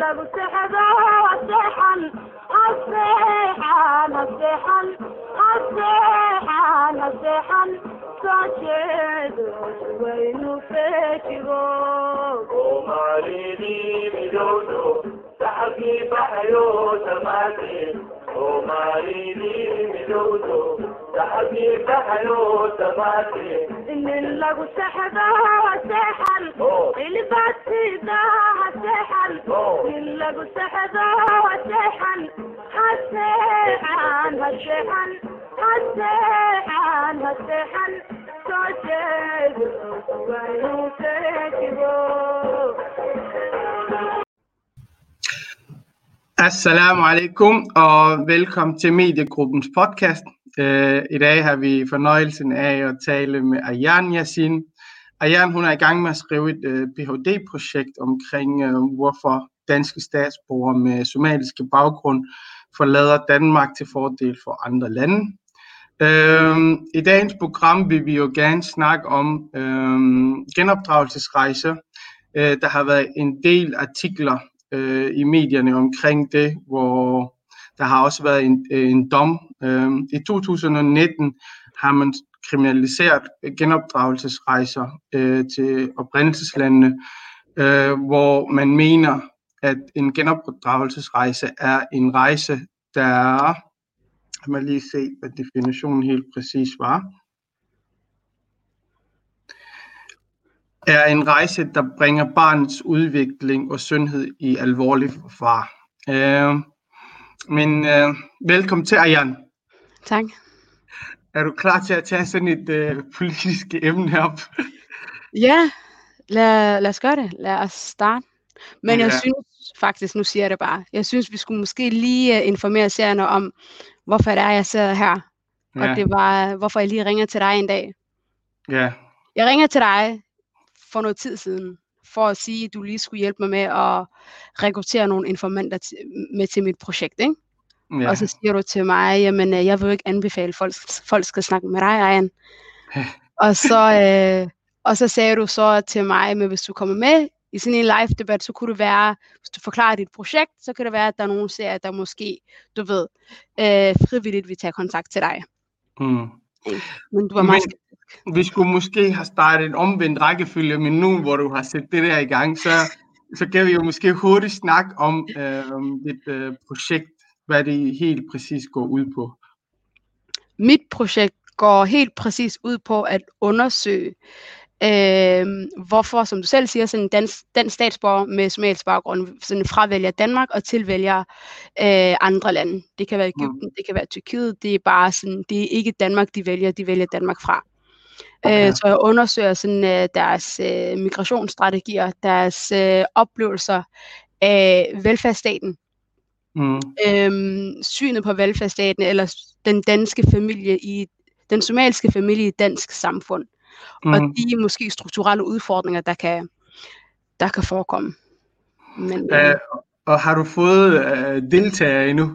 lagu sexdo aseexan aseexan aseexan aseexan aseexan soo jeedo waynu fejigo soomaalidii midowdo saxabkii baxayo samaade soomaalidii midowdo saxabkii baxayo samaade nin lagu sexdo aseexan Oh. Lagu Assalamu alaikum og velkommen til Mediegruppens podcast. Øh, I dag har vi fornøjelsen af at tale med Ayan Yassin. Ayan hun er i gang med at skrive et øh, Ph.D.-projekt omkring, øh, hvorfor danske statsborgere med somaliske baggrund forlader Danmark til fordel for andre lande. I dagens program vil vi jo gerne snakke om øh, genopdragelsesrejser. Øh, der har været en del artikler i medierne omkring det, hvor der har også været en, en dom. I 2019 har man kriminaliseret genopdragelsesrejser øh, til oprindelseslandene, øh, hvor man mener, at en genopdragelsesrejse er en rejse, der Lad mig lige se, hvad definitionen helt præcis var. Er en rejse, der bringer barnets udvikling og sundhed i alvorlig far. Øh, men øh, velkommen til, Ayan. Tak. Er du klar til at tage sådan et øh, politisk emne op? Ja, lad, lad os gøre det. Lad os starte. Men jeg Ja. synes faktisk, nu siger jeg det bare, jeg synes, vi skulle måske lige øh, informere seerne om, hvorfor det er, jeg sidder her. Ja. Og det var, hvorfor jeg lige ringer til dig en dag. ja, Jeg ringer til dig for noget tid siden, for at sige, at du lige skulle hjælpe mig med at rekruttere nogle informanter med til mit projekt. Ikke? Ja, Og så siger du til mig, jamen øh, jeg vil ikke anbefale, at folk, folk skal snakke med dig, Ejern. og, så, øh, og så sagde du så til mig, at hvis du kommer med i sådan en live debat, så kunne det være, hvis du forklarer dit projekt, så kan det være, at der er nogen ser, der måske, du ved, øh, frivilligt vil tage kontakt til dig. mm. Men du var meget Men- Vi skulle måske have startet en omvendt rækkefølge, men nu hvor du har sat det der i gang, så, så kan vi jo måske hurtigt snakke om øh, dit øh, projekt, hvad det helt præcis går ud på. Mit projekt går helt præcis ud på at undersøge, øh, hvorfor, som du selv siger, sådan en dansk, dansk statsborger med somalisk baggrund sådan fravælger Danmark og tilvælger øh, andre lande. Det kan være Ægypten, mm. det kan være Tyrkiet. Det er bare sådan, det er ikke Danmark, de vælger, de vælger Danmark fra. Okay. Øh, så jeg undersøger sådan, øh, deres øh, migrationsstrategier, deres øh, oplevelser af velfærdsstaten, Mm. øhm, synet på velfærdsstaten eller den danske familie i den somaliske familie i dansk samfund mm. og de måske strukturelle udfordringer der kan der kan forekomme. Men øh, og har du fået øh, deltagere endnu?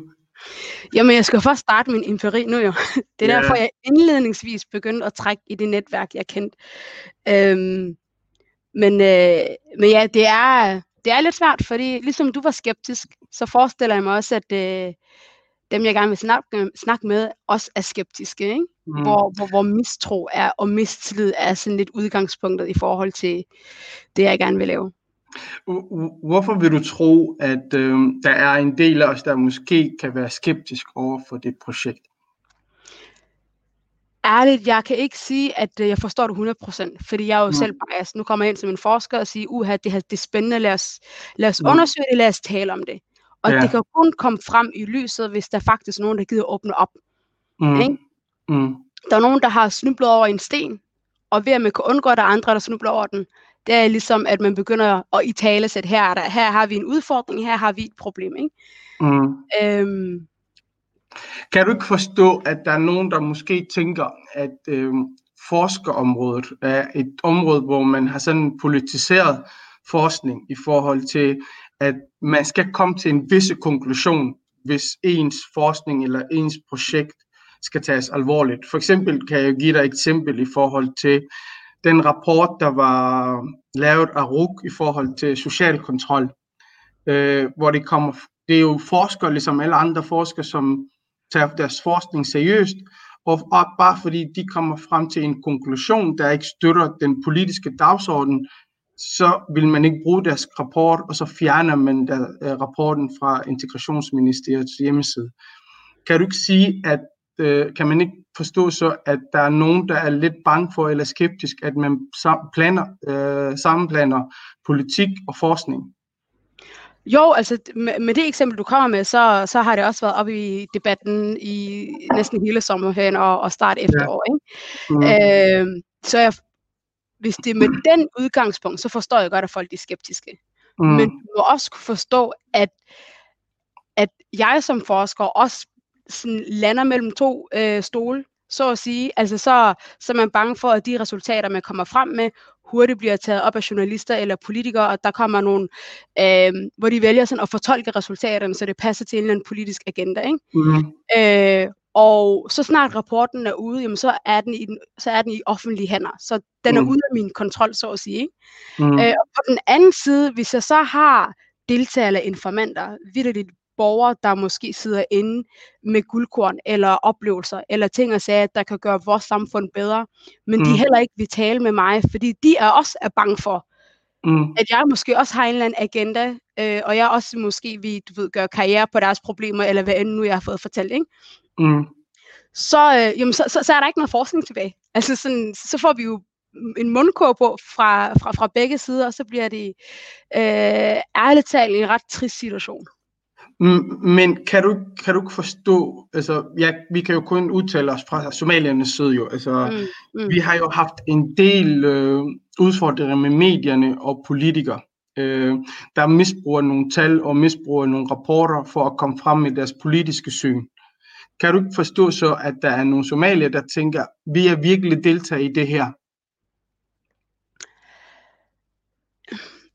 jamen jeg skal først starte min empiri nu jo. Det er Ja. derfor jeg indledningsvis begyndte at trække i det netværk jeg kendte. Øhm, men øh, men ja, det er det er lidt svært, fordi ligesom du var skeptisk, så forestiller jeg mig også, at øh, dem, jeg gerne vil snakke, snakke med, også er skeptiske, ikke? Mm. Hvor, hvor, hvor mistro er, og mistillid er sådan lidt udgangspunktet i forhold til det, jeg gerne vil lave. Hvor- hvor- Hvorfor vil du tro, at øh, der er en del af os, der måske kan være skeptisk over for det projekt? Ærligt, jeg kan ikke sige, at øh, jeg forstår det 100%, fordi jeg er jo mm. selv biased. Nu kommer jeg ind som en forsker og siger, uha, det, her, det er spændende, lad os, lad os Mm. undersøge det, lad os tale om det. Og Ja. det kan kun komme frem i lyset, hvis der faktisk er nogen, der gider åbne op. Mm. Ikke? Mm. Der er nogen, der har snublet over en sten, og ved at man kan undgå, at der er andre, der snubler over den, det er ligesom, at man begynder at i tale sætte, her, er der, her har vi en udfordring, her har vi et problem. Ikke? Mm. Øhm, Kan du ikke forstå, at der er nogen, der måske tænker, at øh, forskerområdet er et område, hvor man har sådan politiseret forskning i forhold til, at man skal komme til en visse konklusion, hvis ens forskning eller ens projekt skal tages alvorligt. For eksempel kan jeg give dig et eksempel i forhold til den rapport, der var lavet af RUK i forhold til social kontrol. øh, hvor det kommer, det er jo forskere, ligesom alle andre forskere, som tager deres forskning seriøst, og, bare fordi de kommer frem til en konklusion, der ikke støtter den politiske dagsorden, så vil man ikke bruge deres rapport, og så fjerner man der, uh, rapporten fra Integrationsministeriets hjemmeside. Kan du ikke sige, at uh, kan man ikke forstå så, at der er nogen, der er lidt bange for eller skeptisk, at man sam- planer, uh, sammenplaner politik og forskning? Jo, altså med, med det eksempel, du kommer med, så, så har det også været oppe i debatten i næsten hele sommerferien og, og start efterår. Ikke? Mm. Øh, så jeg, hvis det er med den udgangspunkt, så forstår jeg godt, at folk er skeptiske. Mm. Men du må også kunne forstå, at, at jeg som forsker også sådan lander mellem to øh, stole, så at sige. Altså så, så er man bange for, at de resultater, man kommer frem med, hurtigt bliver taget op af journalister eller politikere, og der kommer nogle, øh, hvor de vælger sådan at fortolke resultaterne, så det passer til en eller anden politisk agenda. Ikke? Mm. Øh, og så snart rapporten er ude, jamen, så, er den i den, så er den i offentlige hænder. Så den er Mm. ude af min kontrol, så at sige. Ikke? Mm. Øh, og på den anden side, hvis jeg så har deltagere eller informanter, vidderligt borgere, der måske sidder inde med guldkorn eller oplevelser eller ting og sager, der kan gøre vores samfund bedre, men mm. de heller ikke vil tale med mig, fordi de er også er bange for, Mm. at jeg måske også har en eller anden agenda, øh, og jeg også måske vil du ved, gøre karriere på deres problemer, eller hvad end nu jeg har fået fortalt, ikke? Mm. så, øh, jamen, så, så, så er der ikke noget forskning tilbage. Altså sådan, så får vi jo en mundkurv på fra, fra, fra begge sider, og så bliver det øh, ærligt talt en ret trist situation. Men kan du, kan du ikke forstå, altså ja, vi kan jo kun udtale os fra somaliernes side jo, altså Mm, mm. vi har jo haft en del øh, udfordringer med medierne og politikere, øh, der misbruger nogle tal og misbruger nogle rapporter for at komme frem med deres politiske syn. Kan du ikke forstå så, at der er nogle somalier, der tænker, vi er virkelig deltager i det her?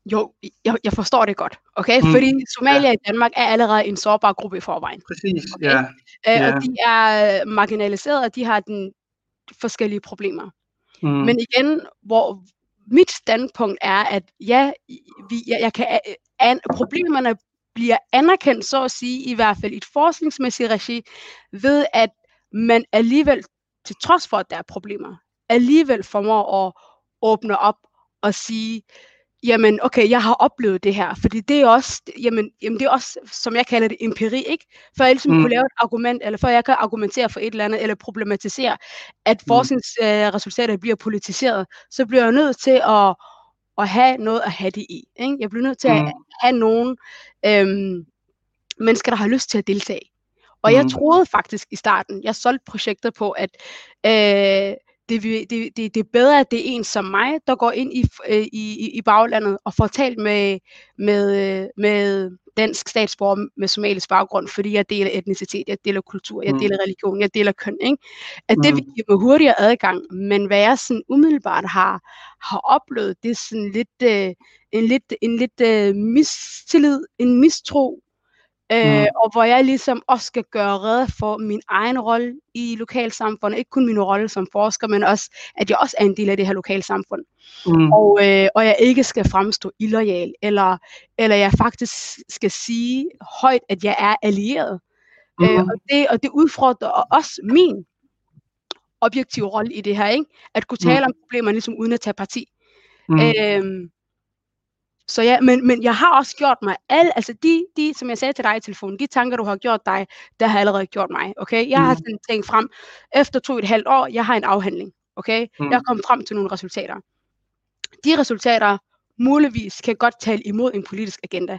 Jo, jeg, jeg forstår det godt, okay? Mm, Fordi Somalia ja. i Danmark er allerede en sårbar gruppe i forvejen. Præcis, Okay. ja. Øh, Ja. Og de er marginaliseret, og de har den forskellige problemer. Mm, Men igen, hvor mit standpunkt er, at ja, vi, jeg, jeg kan, an, problemerne bliver anerkendt, så at sige, i hvert fald i et forskningsmæssigt regi, ved at man alligevel, til trods for, at der er problemer, alligevel formår at åbne op og sige, jamen okay, jeg har oplevet det her, fordi det er også, jamen, jamen det er også, som jeg kalder det, empiri, ikke? For jeg ligesom Mm. kunne lave et argument, eller for jeg kan argumentere for et eller andet, eller problematisere, at Mm. forskningsresultater bliver politiseret, så bliver jeg nødt til at, at have noget at have det i. Ikke? Jeg bliver nødt til at Mm. have nogle øhm, mennesker, der har lyst til at deltage. Og jeg Mm. troede faktisk i starten, jeg solgte projektet på, at øh, det, vil- det, det, det er bedre, at det er en som mig, der går ind i, øh, i, i- baglandet og får talt med, med, øh, med dansk statsborger med somalisk baggrund, fordi jeg deler etnicitet, jeg deler kultur, jeg Mm. deler religion, jeg deler køn. Ikke? At det Mm. vil give mig hurtigere adgang, men hvad jeg sådan umiddelbart har, har oplevet, det er sådan lidt, øh, en lidt, en lidt øh, mistillid, en mistro, øh, Mm. og hvor jeg ligesom også skal gøre redde for min egen rolle i lokalsamfundet. Ikke kun min rolle som forsker, men også, at jeg også er en del af det her lokalsamfund. Mm. Og, øh, og jeg ikke skal fremstå illoyal, eller, eller jeg faktisk skal sige højt, at jeg er allieret. Mm. Øh, Mm. og, det, og det udfordrer også min objektive rolle i det her, ikke? At kunne tale Mm. om problemerne ligesom uden at tage parti. Mm. Øhm, så ja, men, men jeg har også gjort mig alle, altså de, de, som jeg sagde til dig i telefonen, de tanker, du har gjort dig, der har allerede gjort mig, okay? Jeg har Mm. sådan tænkt frem, efter to og et halvt år, jeg har en afhandling, okay? Mm. Jeg er kommet frem til nogle resultater. De resultater muligvis kan godt tale imod en politisk agenda,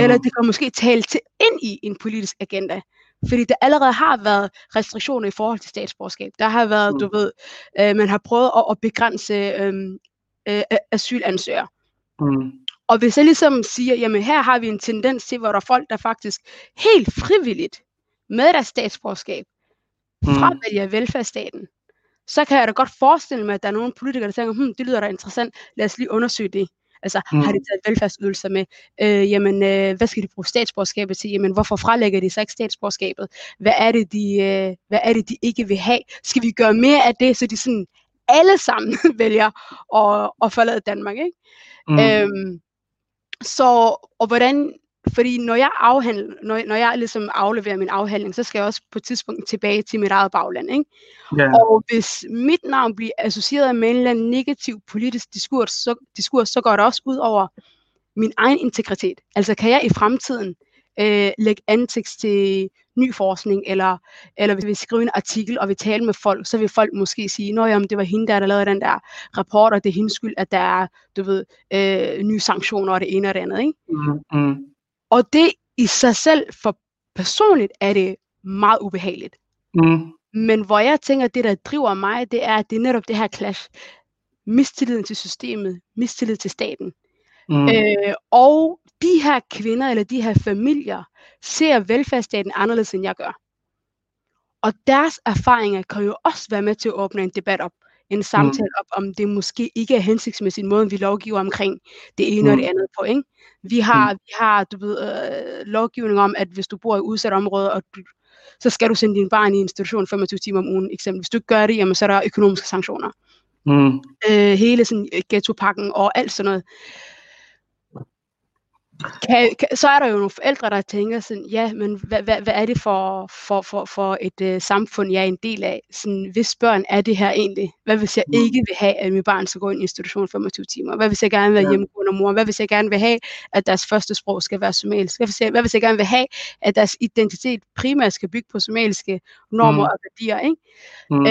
eller Mm. det kan måske tale til ind i en politisk agenda. Fordi der allerede har været restriktioner i forhold til statsborgerskab. Der har været, Mm. du ved, øh, man har prøvet at, at begrænse øh, øh, asylansøgere. Mm. Og hvis jeg ligesom siger, jamen her har vi en tendens til, hvor der er folk, der faktisk helt frivilligt med deres statsborgerskab Mm. fravælger velfærdsstaten, så kan jeg da godt forestille mig, at der er nogle politikere, der tænker, hm, det lyder da interessant, lad os lige undersøge det. Altså, mm. har de Mm. taget velfærdsydelser med? Øh, jamen, øh, hvad skal de bruge statsborgerskabet til? Jamen, hvorfor frelægger de så ikke statsborgerskabet? Hvad er det, de, øh, hvad er det, de ikke vil have? Skal vi gøre mere af det, så de sådan alle sammen vælger at, at forlade Danmark, ikke? Mm. Øhm, så, og hvordan fordi når jeg, afhandler, når, når jeg ligesom afleverer min afhandling, så skal jeg også på et tidspunkt tilbage til mit eget bagland. Ikke? Ja. Og hvis mit navn bliver associeret med en eller anden negativ politisk diskurs, så, diskurs, så går det også ud over min egen integritet. Altså kan jeg i fremtiden øh, lægge antekst til ny forskning, eller, eller hvis vi skriver en artikel og vi taler med folk, så vil folk måske sige, at det var hende der, der lavede den der rapport, og det er hendes skyld, at der er, du ved, øh, nye sanktioner og det ene og det andet. Ikke? Mm, mm, Og det i sig selv, for personligt, er det meget ubehageligt. mm, Men hvor jeg tænker, det der driver mig, det er, at det er netop det her clash. Mistilliden til systemet, mistillid til staten. mm, Øh, og de her kvinder eller de her familier ser velfærdsstaten anderledes, end jeg gør. Og deres erfaringer kan jo også være med til at åbne en debat op, en samtale op, om det måske ikke er hensigtsmæssigt måden, vi lovgiver omkring det ene mm. og det Mm. andet på. Ikke? Vi har, vi har du ved, øh, lovgivning om, at hvis du bor i udsat område, og du, så skal du sende din barn i institution 25 timer om ugen, eksempel. Hvis du ikke gør det, jamen, så er der økonomiske sanktioner. mm. Øh, hele sådan ghettopakken og alt sådan noget. Kan, kan, så er der jo nogle forældre, der tænker sådan, ja, men hvad, hvad, hvad er det for, for, for, for et øh, samfund, jeg er en del af? Sådan, hvis børn er det her egentlig? Hvad hvis jeg Mm. ikke vil have, at mit barn skal gå i en institution 25 timer? Hvad hvis jeg gerne vil Ja. være hjemmegående mor? Hvad hvis jeg gerne vil have, at deres første sprog skal være somalisk? Hvad hvis jeg, hvad hvis jeg gerne vil have, at deres identitet primært skal bygge på somaliske normer Mm. og værdier? Ikke? Mm.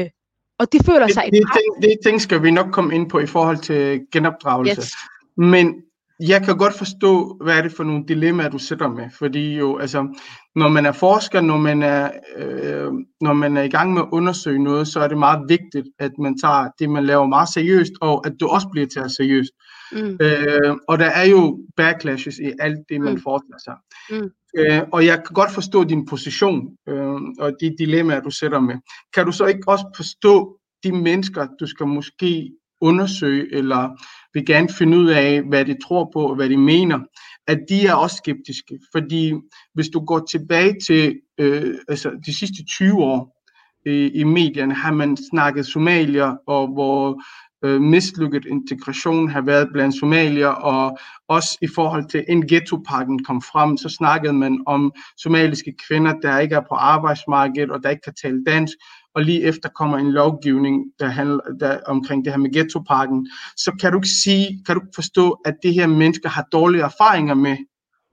Øh, og de føler Det, sig det, ting, det ting skal vi nok komme ind på i forhold til genopdragelse. yes. Men jeg kan godt forstå, hvad er det for nogle dilemmaer, du sætter med. Fordi jo, altså, når man er forsker, når man er, øh, når man er i gang med at undersøge noget, så er det meget vigtigt, at man tager det, man laver meget seriøst, og at du også bliver taget seriøst. Mm. Øh, og der er jo backlashes i alt det, man Mm. foretager sig. Mm. Øh, og jeg kan godt forstå din position øh, og de dilemmaer, du sætter med. Kan du så ikke også forstå de mennesker, du skal måske undersøge, eller vil gerne finde ud af, hvad de tror på, og hvad de mener, at de er også skeptiske. Fordi hvis du går tilbage til øh, altså de sidste 20 år i, i medierne, har man snakket somalier, og hvor øh, mislykket integration har været blandt somalier, og også i forhold til en ghettopakken kom frem, så snakkede man om somaliske kvinder, der ikke er på arbejdsmarkedet, og der ikke kan tale dansk, og lige efter kommer en lovgivning, der handler der, omkring det her med ghettopakken, så kan du ikke sige, kan du ikke forstå, at det her mennesker har dårlige erfaringer med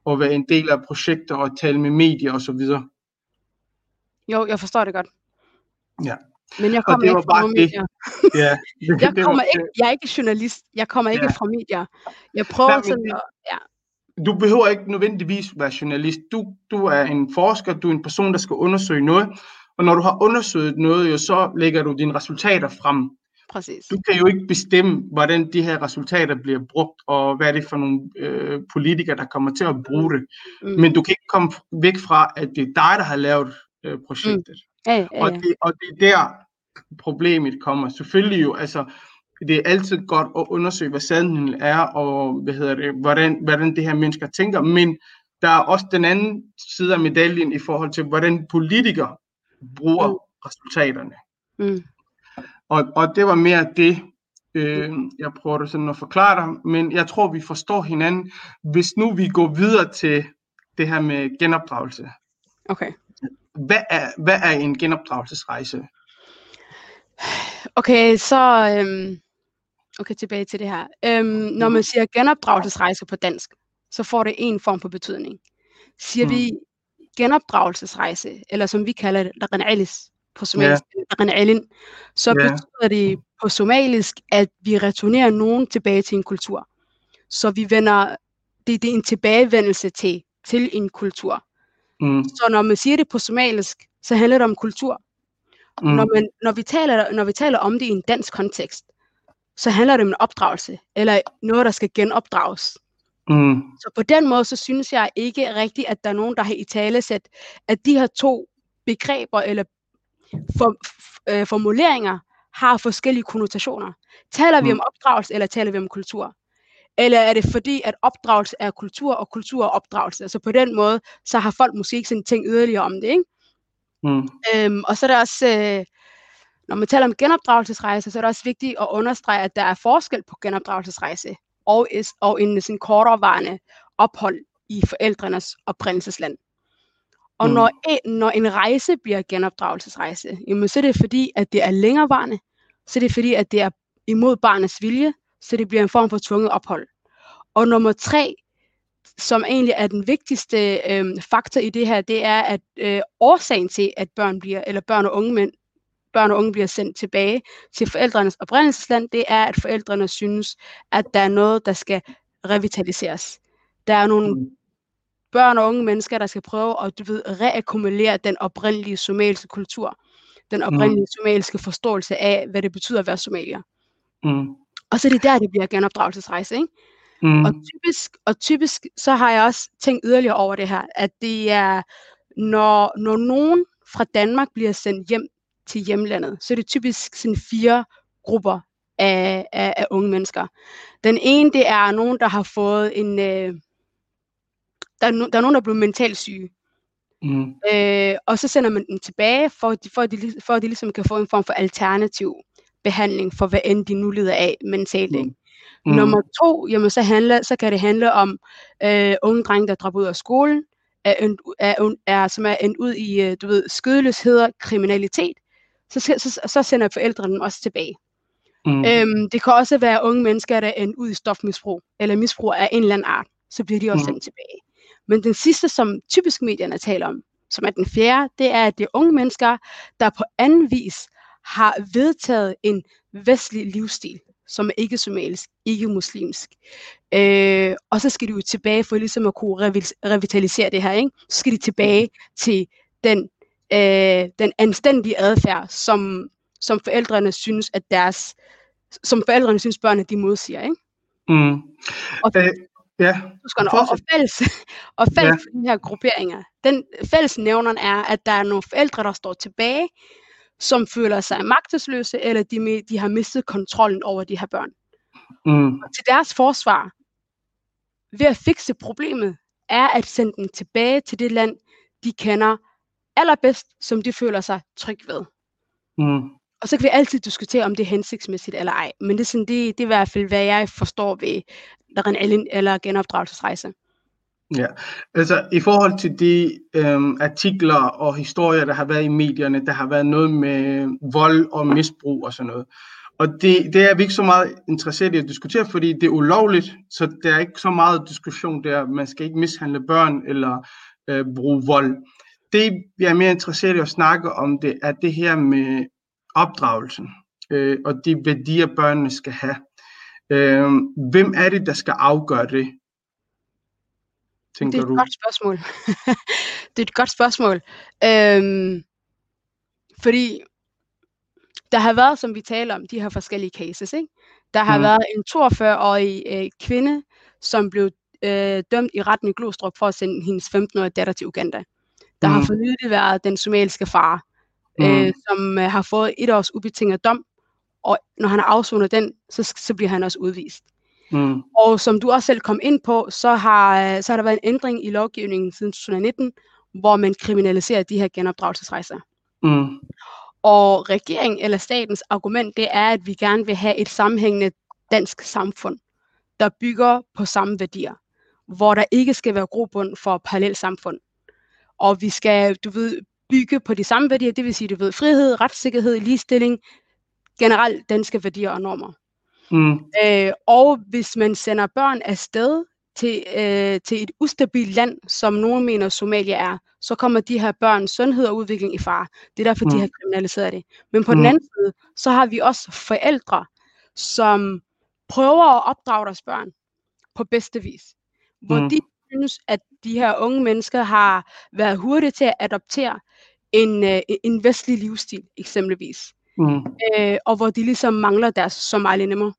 at være en del af projekter og tale med medier osv. Jo, jeg forstår det godt. Ja. Men jeg kommer ikke fra medier. Ja, det, Jeg, det kommer ikke, jeg er ikke journalist. Jeg kommer ikke Ja. fra medier. Jeg prøver Nej, sådan at... Ja. du behøver ikke nødvendigvis være journalist. Du, du er en forsker, du er en person, der skal undersøge noget, og når du har undersøgt noget, jo, så lægger du dine resultater frem. Præcis. Du kan jo ikke bestemme, hvordan de her resultater bliver brugt, og hvad er det for nogle øh, politikere, der kommer til at bruge det. Mm. Men du kan ikke komme væk fra, at det er dig, der har lavet øh, projektet. Ja, ja, Og, det, og det er der, problemet kommer. Selvfølgelig jo, altså, det er altid godt at undersøge, hvad sandheden er, og hvad hedder det, hvordan, hvordan det her mennesker tænker, men der er også den anden side af medaljen i forhold til, hvordan politikere bruger Mm. resultaterne. Mm. Og, og det var mere det, øh, jeg prøvede sådan at forklare dig, men jeg tror, vi forstår hinanden, hvis nu vi går videre til det her med genopdragelse. Okay. Hvad er, hvad er en genopdragelsesrejse? Okay, så... Øhm, okay, tilbage til det her. Øhm, når man siger genopdragelsesrejse på dansk, så får det en form for betydning. Siger Mm. vi genopdragelsesrejse, eller som vi kalder det, Ranalis på somalisk, yeah. så Ja. betyder det på somalisk, at vi returnerer nogen tilbage til en kultur. Så vi vender, det, det er en tilbagevendelse til, til en kultur. Mm, Så når man siger det på somalisk, så handler det om kultur. mm, Når, man, når, vi taler, når vi taler om det i en dansk kontekst, så handler det om en opdragelse, eller noget, der skal genopdrages. Mm, Så på den måde, så synes jeg ikke rigtigt, at der er nogen, der har i tale sat, at de her to begreber eller for, øh, formuleringer har forskellige konnotationer. Taler vi Mm. om opdragelse, eller taler vi om kultur? Eller er det fordi, at opdragelse er kultur, og kultur er opdragelse? Altså på den måde, så har folk måske ikke sådan tænkt yderligere om det, ikke? mm, Øhm, og så er det også, øh, når man taler om genopdragelsesrejse, så er det også vigtigt at understrege, at der er forskel på genopdragelsesrejse og, og en sådan korterevarende ophold i forældrenes oprindelsesland. Og Mm. når, e- når en rejse bliver genopdragelsesrejse, jamen, så er det fordi, at det er længerevarende, så er det fordi, at det er imod barnets vilje, så det bliver en form for tvunget ophold. Og nummer tre, som egentlig er den vigtigste øh, faktor i det her, det er, at øh, årsagen til, at børn bliver, eller børn og unge mænd, børn og unge bliver sendt tilbage til forældrenes oprindelsesland, det er, at forældrene synes, at der er noget, der skal revitaliseres. Der er nogle Mm. børn og unge mennesker, der skal prøve at du ved, reakkumulere den oprindelige somaliske kultur, den oprindelige somaliske forståelse af, hvad det betyder at være somalier. Mm. Og så er det der, det bliver genopdragelsesrejse. Ikke? Mm. Og typisk, og typisk, så har jeg også tænkt yderligere over det her, at det er, når, når nogen fra Danmark bliver sendt hjem til hjemlandet, så er det typisk sådan fire grupper af, af, af unge mennesker. Den ene, det er nogen, der har fået en... Øh, der, er no, der er nogen, der er blevet mentalt syge. Mm. Øh, og så sender man dem tilbage, for, at de, for, at de, for at de ligesom kan få en form for alternativ behandling for, hvad end de nu lider af mentalt. Ikke? Mm. Nummer to, jamen, så, handler, så kan det handle om øh, unge drenge, der dropper ud af skolen, er, er, er, er, som er endt ud i øh, du ved, skødeløsheder, kriminalitet. Så, så, så, så sender forældrene dem også tilbage. Mm. Øhm, det kan også være unge mennesker, der er ud i stofmisbrug, eller misbrug af en eller anden art. Så bliver de også Mm. sendt tilbage. Men den sidste, som typisk medierne taler om, som er den fjerde, det er, at det er unge mennesker, der på anden vis har vedtaget en vestlig livsstil, som er ikke somalisk, ikke muslimsk. Øh, og så skal de jo tilbage for ligesom at kunne revi- revitalisere det her. Ikke? Så skal de tilbage til den, øh, den anstændige adfærd, som, som forældrene synes, at deres som forældrene synes, børnene de modsiger. Ikke? Mm. Og, Øh, ja. huskerne, og, og fælles, og fælles Ja. for de her grupperinger, den fælles nævneren er, at der er nogle forældre, der står tilbage, som føler sig magtesløse, eller de, de har mistet kontrollen over de her børn. Mm. Og til deres forsvar, ved at fikse problemet, er at sende dem tilbage til det land, de kender allerbedst, som de føler sig tryg ved. Mm. Og så kan vi altid diskutere, om det er hensigtsmæssigt eller ej. Men det er, sådan, det, det er i hvert fald, hvad jeg forstår ved Ren Allen eller genopdragelsesrejse. Ja, altså i forhold til de øhm, artikler og historier, der har været i medierne, der har været noget med vold og misbrug og sådan noget. Og det, det er vi ikke så meget interesseret i at diskutere, fordi det er ulovligt, så der er ikke så meget diskussion der. Man skal ikke mishandle børn eller øh, bruge vold. Det, jeg er mere interesseret i at snakke om, det er det her med opdragelsen øh, og de værdier, børnene skal have. Øh, hvem er det, der skal afgøre det? Det Tænker er et du? godt spørgsmål. det er et godt spørgsmål. Øhm, fordi der har været, som vi taler om, de her forskellige cases. Ikke? Der har mm. været en 42-årig øh, kvinde, som blev øh, dømt i retten i Glostrup for at sende hendes 15-årige datter til Uganda. Der mm. har for nylig været den somaliske far, Mm. øh, som øh, har fået et års ubetinget dom, og når han har afsonet den, så, så bliver han også udvist. Mm. Og som du også selv kom ind på, så har, så har der været en ændring i lovgivningen siden 2019, hvor man kriminaliserer de her genopdragelsesrejser. Mm. Og regeringen eller statens argument, det er, at vi gerne vil have et sammenhængende dansk samfund, der bygger på samme værdier, hvor der ikke skal være grobund for parallelt samfund. Og vi skal, du ved, bygge på de samme værdier, det vil sige, du ved, frihed, retssikkerhed, ligestilling, generelt danske værdier og normer. Mm. Øh, og hvis man sender børn afsted til, øh, til et ustabilt land, som nogen mener Somalia er, så kommer de her børns sundhed og udvikling i fare. Det er derfor, mm. de har kriminaliseret det. Men på mm. Den anden side, så har vi også forældre, som prøver at opdrage deres børn på bedste vis. Hvor mm. de synes, at de her unge mennesker har været hurtige til at adoptere en, øh, en vestlig livsstil, eksempelvis Mm. øh, og hvor de ligesom mangler deres somalinemmer.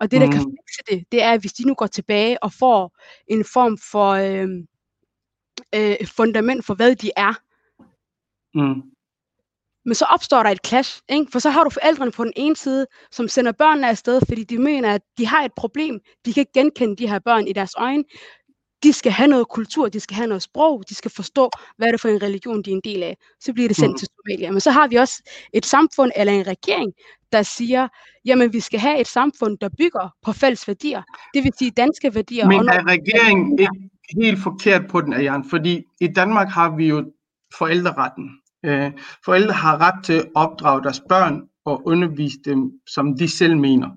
Og det, der kan Mm. fikse det, det er, at hvis de nu går tilbage og får en form for øh, øh, fundament for, hvad de er, Mm. men så opstår der et clash, ikke? for så har du forældrene på den ene side, som sender børnene afsted, fordi de mener, at de har et problem. De kan ikke genkende de her børn i deres øjne. De skal have noget kultur, de skal have noget sprog, de skal forstå, hvad er det for en religion, de er en del af. Så bliver det sendt Mm. til Somalia. Men så har vi også et samfund eller en regering, der siger, jamen vi skal have et samfund, der bygger på fælles værdier. Det vil sige danske værdier. Men er regeringen ikke, helt forkert på den, Ayan, fordi i Danmark har vi jo forældreretten. Øh, forældre har ret til at opdrage deres børn og undervise dem, som de selv mener.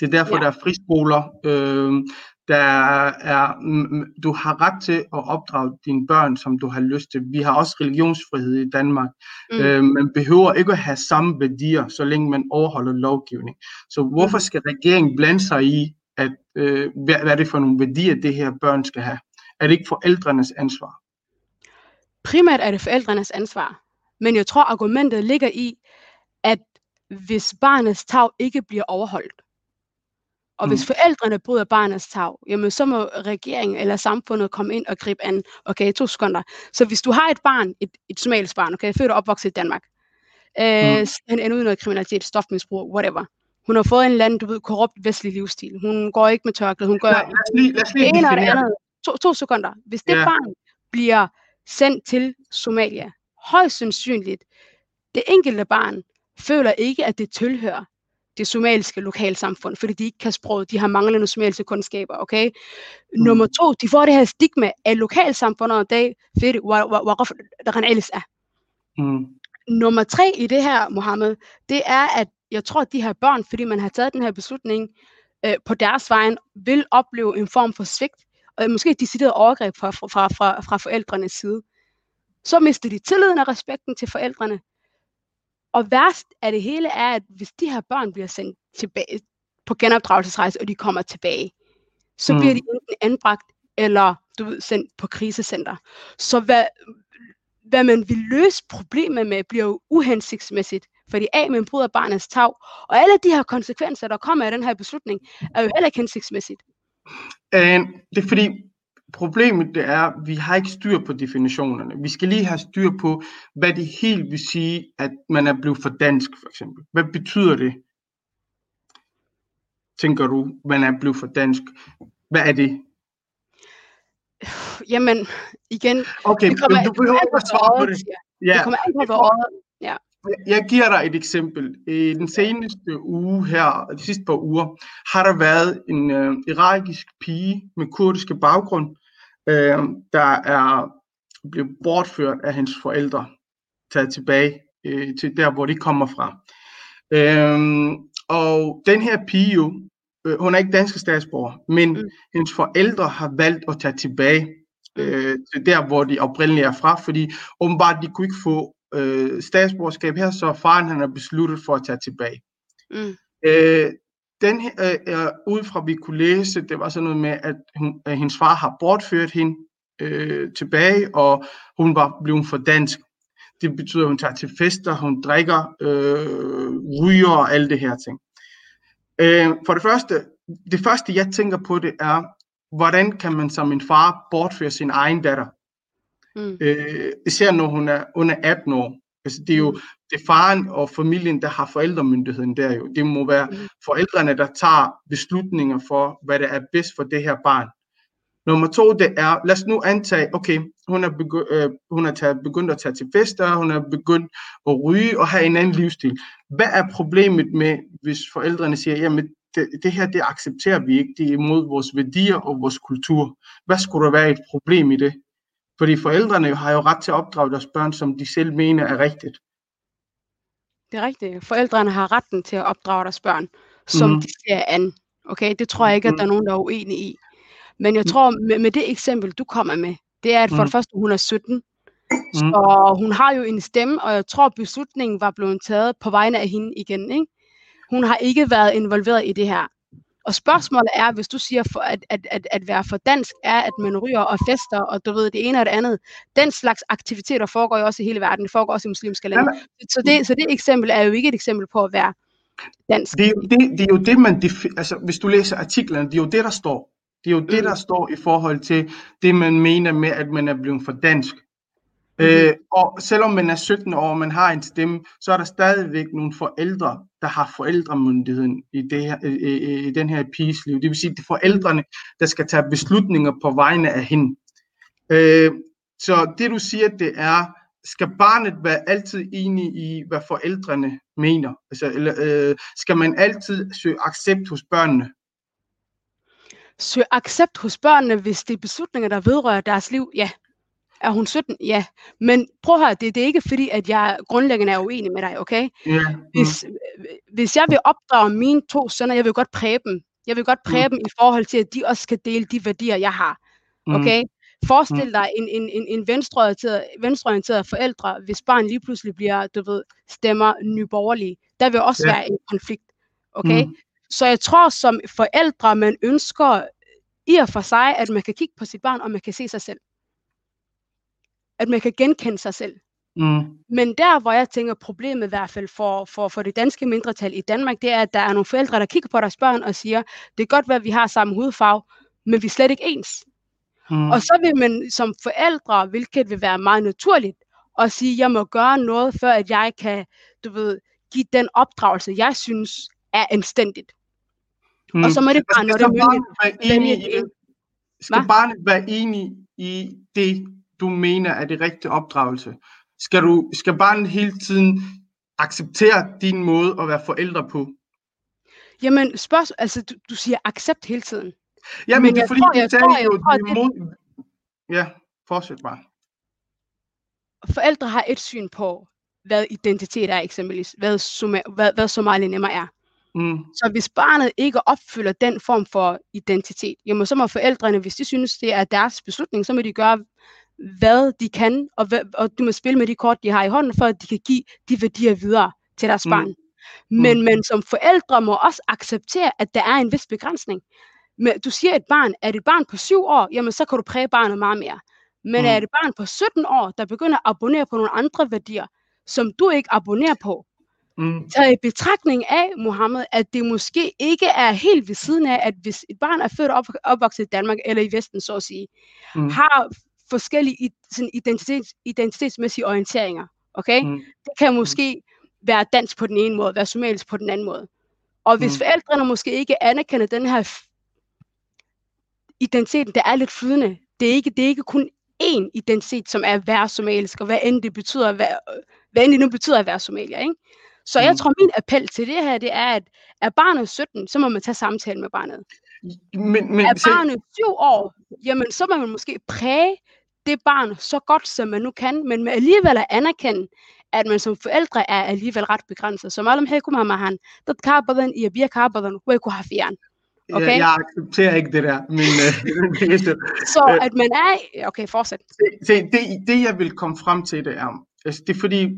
Det er derfor, Ja. der er friskoler, øh, der er, mm, du har ret til at opdrage dine børn, som du har lyst til. Vi har også religionsfrihed i Danmark. Mm. Mm. Øh, man behøver ikke at have samme værdier, så længe man overholder lovgivning. Så hvorfor skal regeringen blande sig i, at, øh, hvad, hvad er det for nogle værdier, det her børn skal have? Er det ikke forældrenes ansvar? primært er det forældrenes ansvar. Men jeg tror, argumentet ligger i, at hvis barnets tag ikke bliver overholdt, og hvis Mm. forældrene bryder barnets tag, jamen så må regeringen eller samfundet komme ind og gribe an. Okay, to sekunder. Så hvis du har et barn, et, et somalisk barn, okay, født og opvokset i Danmark, øh, Mm. han ender ud i noget kriminalitet, stofmisbrug, whatever. Hun har fået en eller anden, du ved, korrupt vestlig livsstil. Hun går ikke med tørklæde, hun gør Lad, os lige, lad os det lige ene og det definere andet. To, to sekunder. Hvis det Ja. barn bliver sendt til Somalia, højst sandsynligt, det enkelte barn føler ikke, at det tilhører det somaliske lokalsamfund, fordi de ikke kan sproget, de har manglende somaliske kundskaber, okay? Mm. Nummer to, de får det her stigma af lokalsamfundet, det fedt, hvorfor der kan alles af. Nummer tre i det her, Mohammed, det er, at jeg tror, at de her børn, fordi man har taget den her beslutning øh, på deres vejen, vil opleve en form for svigt, og måske et decideret overgreb fra, fra, fra, fra forældrenes side. Så mister de tilliden og respekten til forældrene, Og værst af det hele er, at hvis de her børn bliver sendt tilbage på genopdragelsesrejse, og de kommer tilbage, så mm. bliver de enten anbragt, eller du ved, sendt på krisecenter. Så hvad, hvad man vil løse problemet med, bliver jo uhensigtsmæssigt, fordi A, man bryder barnets tag, og alle de her konsekvenser, der kommer af den her beslutning, er jo heller ikke hensigtsmæssigt. Øh, det er fordi, problemet det er, at vi har ikke styr på definitionerne. Vi skal lige have styr på, hvad det helt vil sige, at man er blevet for dansk, for eksempel. Hvad betyder det? Tænker du, man er blevet for dansk? Hvad er det? Jamen, igen, Okay, det kommer, du behøver ikke at svare på det. Ja, Det kommer an på, øjet... Jeg giver dig et eksempel. I den seneste uge her, de sidste par uger, har der været en øh, irakisk pige med kurdiske baggrund, øh, der er blevet bortført af hendes forældre, taget tilbage øh, til der, hvor de kommer fra. Øh, og den her pige, jo, øh, hun er ikke dansk statsborger, men Mm. mm. hendes forældre har valgt at tage tilbage øh, til der, hvor de oprindeligt er fra, fordi åbenbart de kunne ikke få øh, statsborgerskab her, så faren han har besluttet for at tage tilbage. Mm. Øh, den øh, øh, ud fra vi kunne læse, det var sådan noget med, at, hun, at hendes far har bortført hende øh, tilbage, og hun var blevet for dansk. Det betyder, at hun tager til fester, hun drikker, øh, ryger og alle det her ting. Øh, for det første, det første jeg tænker på det er, hvordan kan man som en far bortføre sin egen datter? Mm. Øh, især når hun er under 18 år. Altså, det er jo Mm. Det er faren og familien, der har forældremyndigheden der jo. Det må være Mm. forældrene, der tager beslutninger for, hvad der er bedst for det her barn. Nummer to, det er, lad os nu antage, okay, hun er, begy- øh, hun er taget, begyndt at tage til fester, hun er begyndt at ryge og have en anden livsstil. Hvad er problemet med, hvis forældrene siger, jamen det, det her, det accepterer vi ikke, det er imod vores værdier og vores kultur. Hvad skulle der være et problem i det? Fordi forældrene har jo ret til at opdrage deres børn, som de selv mener er rigtigt. Det er rigtigt. Forældrene har retten til at opdrage deres børn, som Mhm. de ser an. Okay, det tror jeg ikke, at der er nogen, der er uenige i. Men jeg tror, med, med det eksempel, du kommer med, det er, at for det første, hun er 17, så hun har jo en stemme, og jeg tror, beslutningen var blevet taget på vegne af hende igen. Ikke? Hun har ikke været involveret i det her. Og spørgsmålet er, hvis du siger, for at, at, at, at være for dansk er, at man ryger og fester, og du ved det ene og det andet. Den slags aktiviteter foregår jo også i hele verden. Det foregår også i muslimske lande. Så det, så det eksempel er jo ikke et eksempel på at være dansk. Det er, jo det, det er jo det, man... Altså, hvis du læser artiklerne, det er jo det, der står. Det er jo det, Mm. der står i forhold til det, man mener med, at man er blevet for dansk. Mhm. Øh, og selvom man er 17 år, og man har en stemme, så er der stadigvæk nogle forældre, der har forældremyndigheden i, det her, i, i, i den her piges liv. Det vil sige, det er forældrene, der skal tage beslutninger på vegne af hende. Øh, så det du siger, det er, skal barnet være altid enig i, hvad forældrene mener? Altså, eller, øh, skal man altid søge accept hos børnene? søge accept hos børnene, hvis det er beslutninger, der vedrører deres liv? Ja. Er hun 17? Ja. Men prøv at høre, det, det er ikke fordi, at jeg grundlæggende er uenig med dig, okay? Mm. Hvis, hvis jeg vil opdrage mine to sønner, jeg vil godt præge dem. Jeg vil godt præge dem i forhold til, at de også skal dele de værdier, jeg har. Mm. Okay? Forestil dig en, en, en, en venstreorienteret, venstreorienteret forældre, hvis barn lige pludselig bliver, du ved, stemmer nyborgerlige. Der vil også Ja. være en konflikt. Okay? Mm. Så jeg tror, som forældre, man ønsker i og for sig, at man kan kigge på sit barn, og man kan se sig selv. At man kan genkende sig selv. Mm. Men der, hvor jeg tænker problemet i hvert fald for, for, for det danske mindretal i Danmark, det er, at der er nogle forældre, der kigger på deres børn og siger, det er godt være, at vi har samme hudfarve, men vi er slet ikke ens. Mm. Og så vil man som forældre, hvilket vil være meget naturligt, at sige, jeg må gøre noget, før at jeg kan, du ved, give den opdragelse, jeg synes er anstændigt. Mm. Og så må det bare, når det er? Skal barnet være enig i det, du mener er det rigtige opdragelse? Skal, du, skal barnet hele tiden acceptere din måde at være forældre på? Jamen, spørgsmål, altså, du, du siger accept hele tiden. Ja, men, Men det er fordi, tror- jeg tror- jeg jo, tror, det mod... Ja, fortsæt bare. Forældre har et syn på, hvad identitet er eksempelvis, hvad, Soma- hvad, hvad somalinemmer er. Mm. Så hvis barnet ikke opfylder den form for identitet, jamen så må forældrene, hvis de synes, det er deres beslutning, så må de gøre, hvad de kan, og, hvad, og de må spille med de kort, de har i hånden, for at de kan give de værdier videre til deres Mm. barn. Men, men som forældre må også acceptere, at der er en vis begrænsning. Men du siger et barn, er det et barn på 7 år, jamen så kan du præge barnet meget mere. Men Mm. er det et barn på 17 år, der begynder at abonnere på nogle andre værdier, som du ikke abonnerer på, Mm. taget i betragtning af, Mohammed, at det måske ikke er helt ved siden af, at hvis et barn er født og op, opvokset i Danmark, eller i Vesten, så at sige, Mm. har forskellige sådan identitets, identitetsmæssige orienteringer, okay? Mm. Det kan måske være dansk på den ene måde, være somalisk på den anden måde. Og hvis Mm. forældrene måske ikke anerkender den her f- identitet, der er lidt flydende, det er ikke, det er ikke kun én identitet, som er at være somalisk, og hvad end det betyder, være, hvad end det nu betyder at være somalier, ikke? Så jeg Mm. tror, min appel til det her, det er, at er barnet 17, så må man tage samtalen med barnet. Men, men Er barnet 7 år, jamen så må man måske præge det barn så godt, som man nu kan, men med alligevel at anerkende, at man som forældre er alligevel ret begrænset. Så malam hey kuma mahan, dad kaa badan iyo biyo kaa badan way ku hafiyaan. Okay. jeg, jeg accepterer ikke det der. Men, øh, er så- Øh. at man er, okay fortsæt. Se, se, det, det jeg vil komme frem til, det er, altså, det er fordi,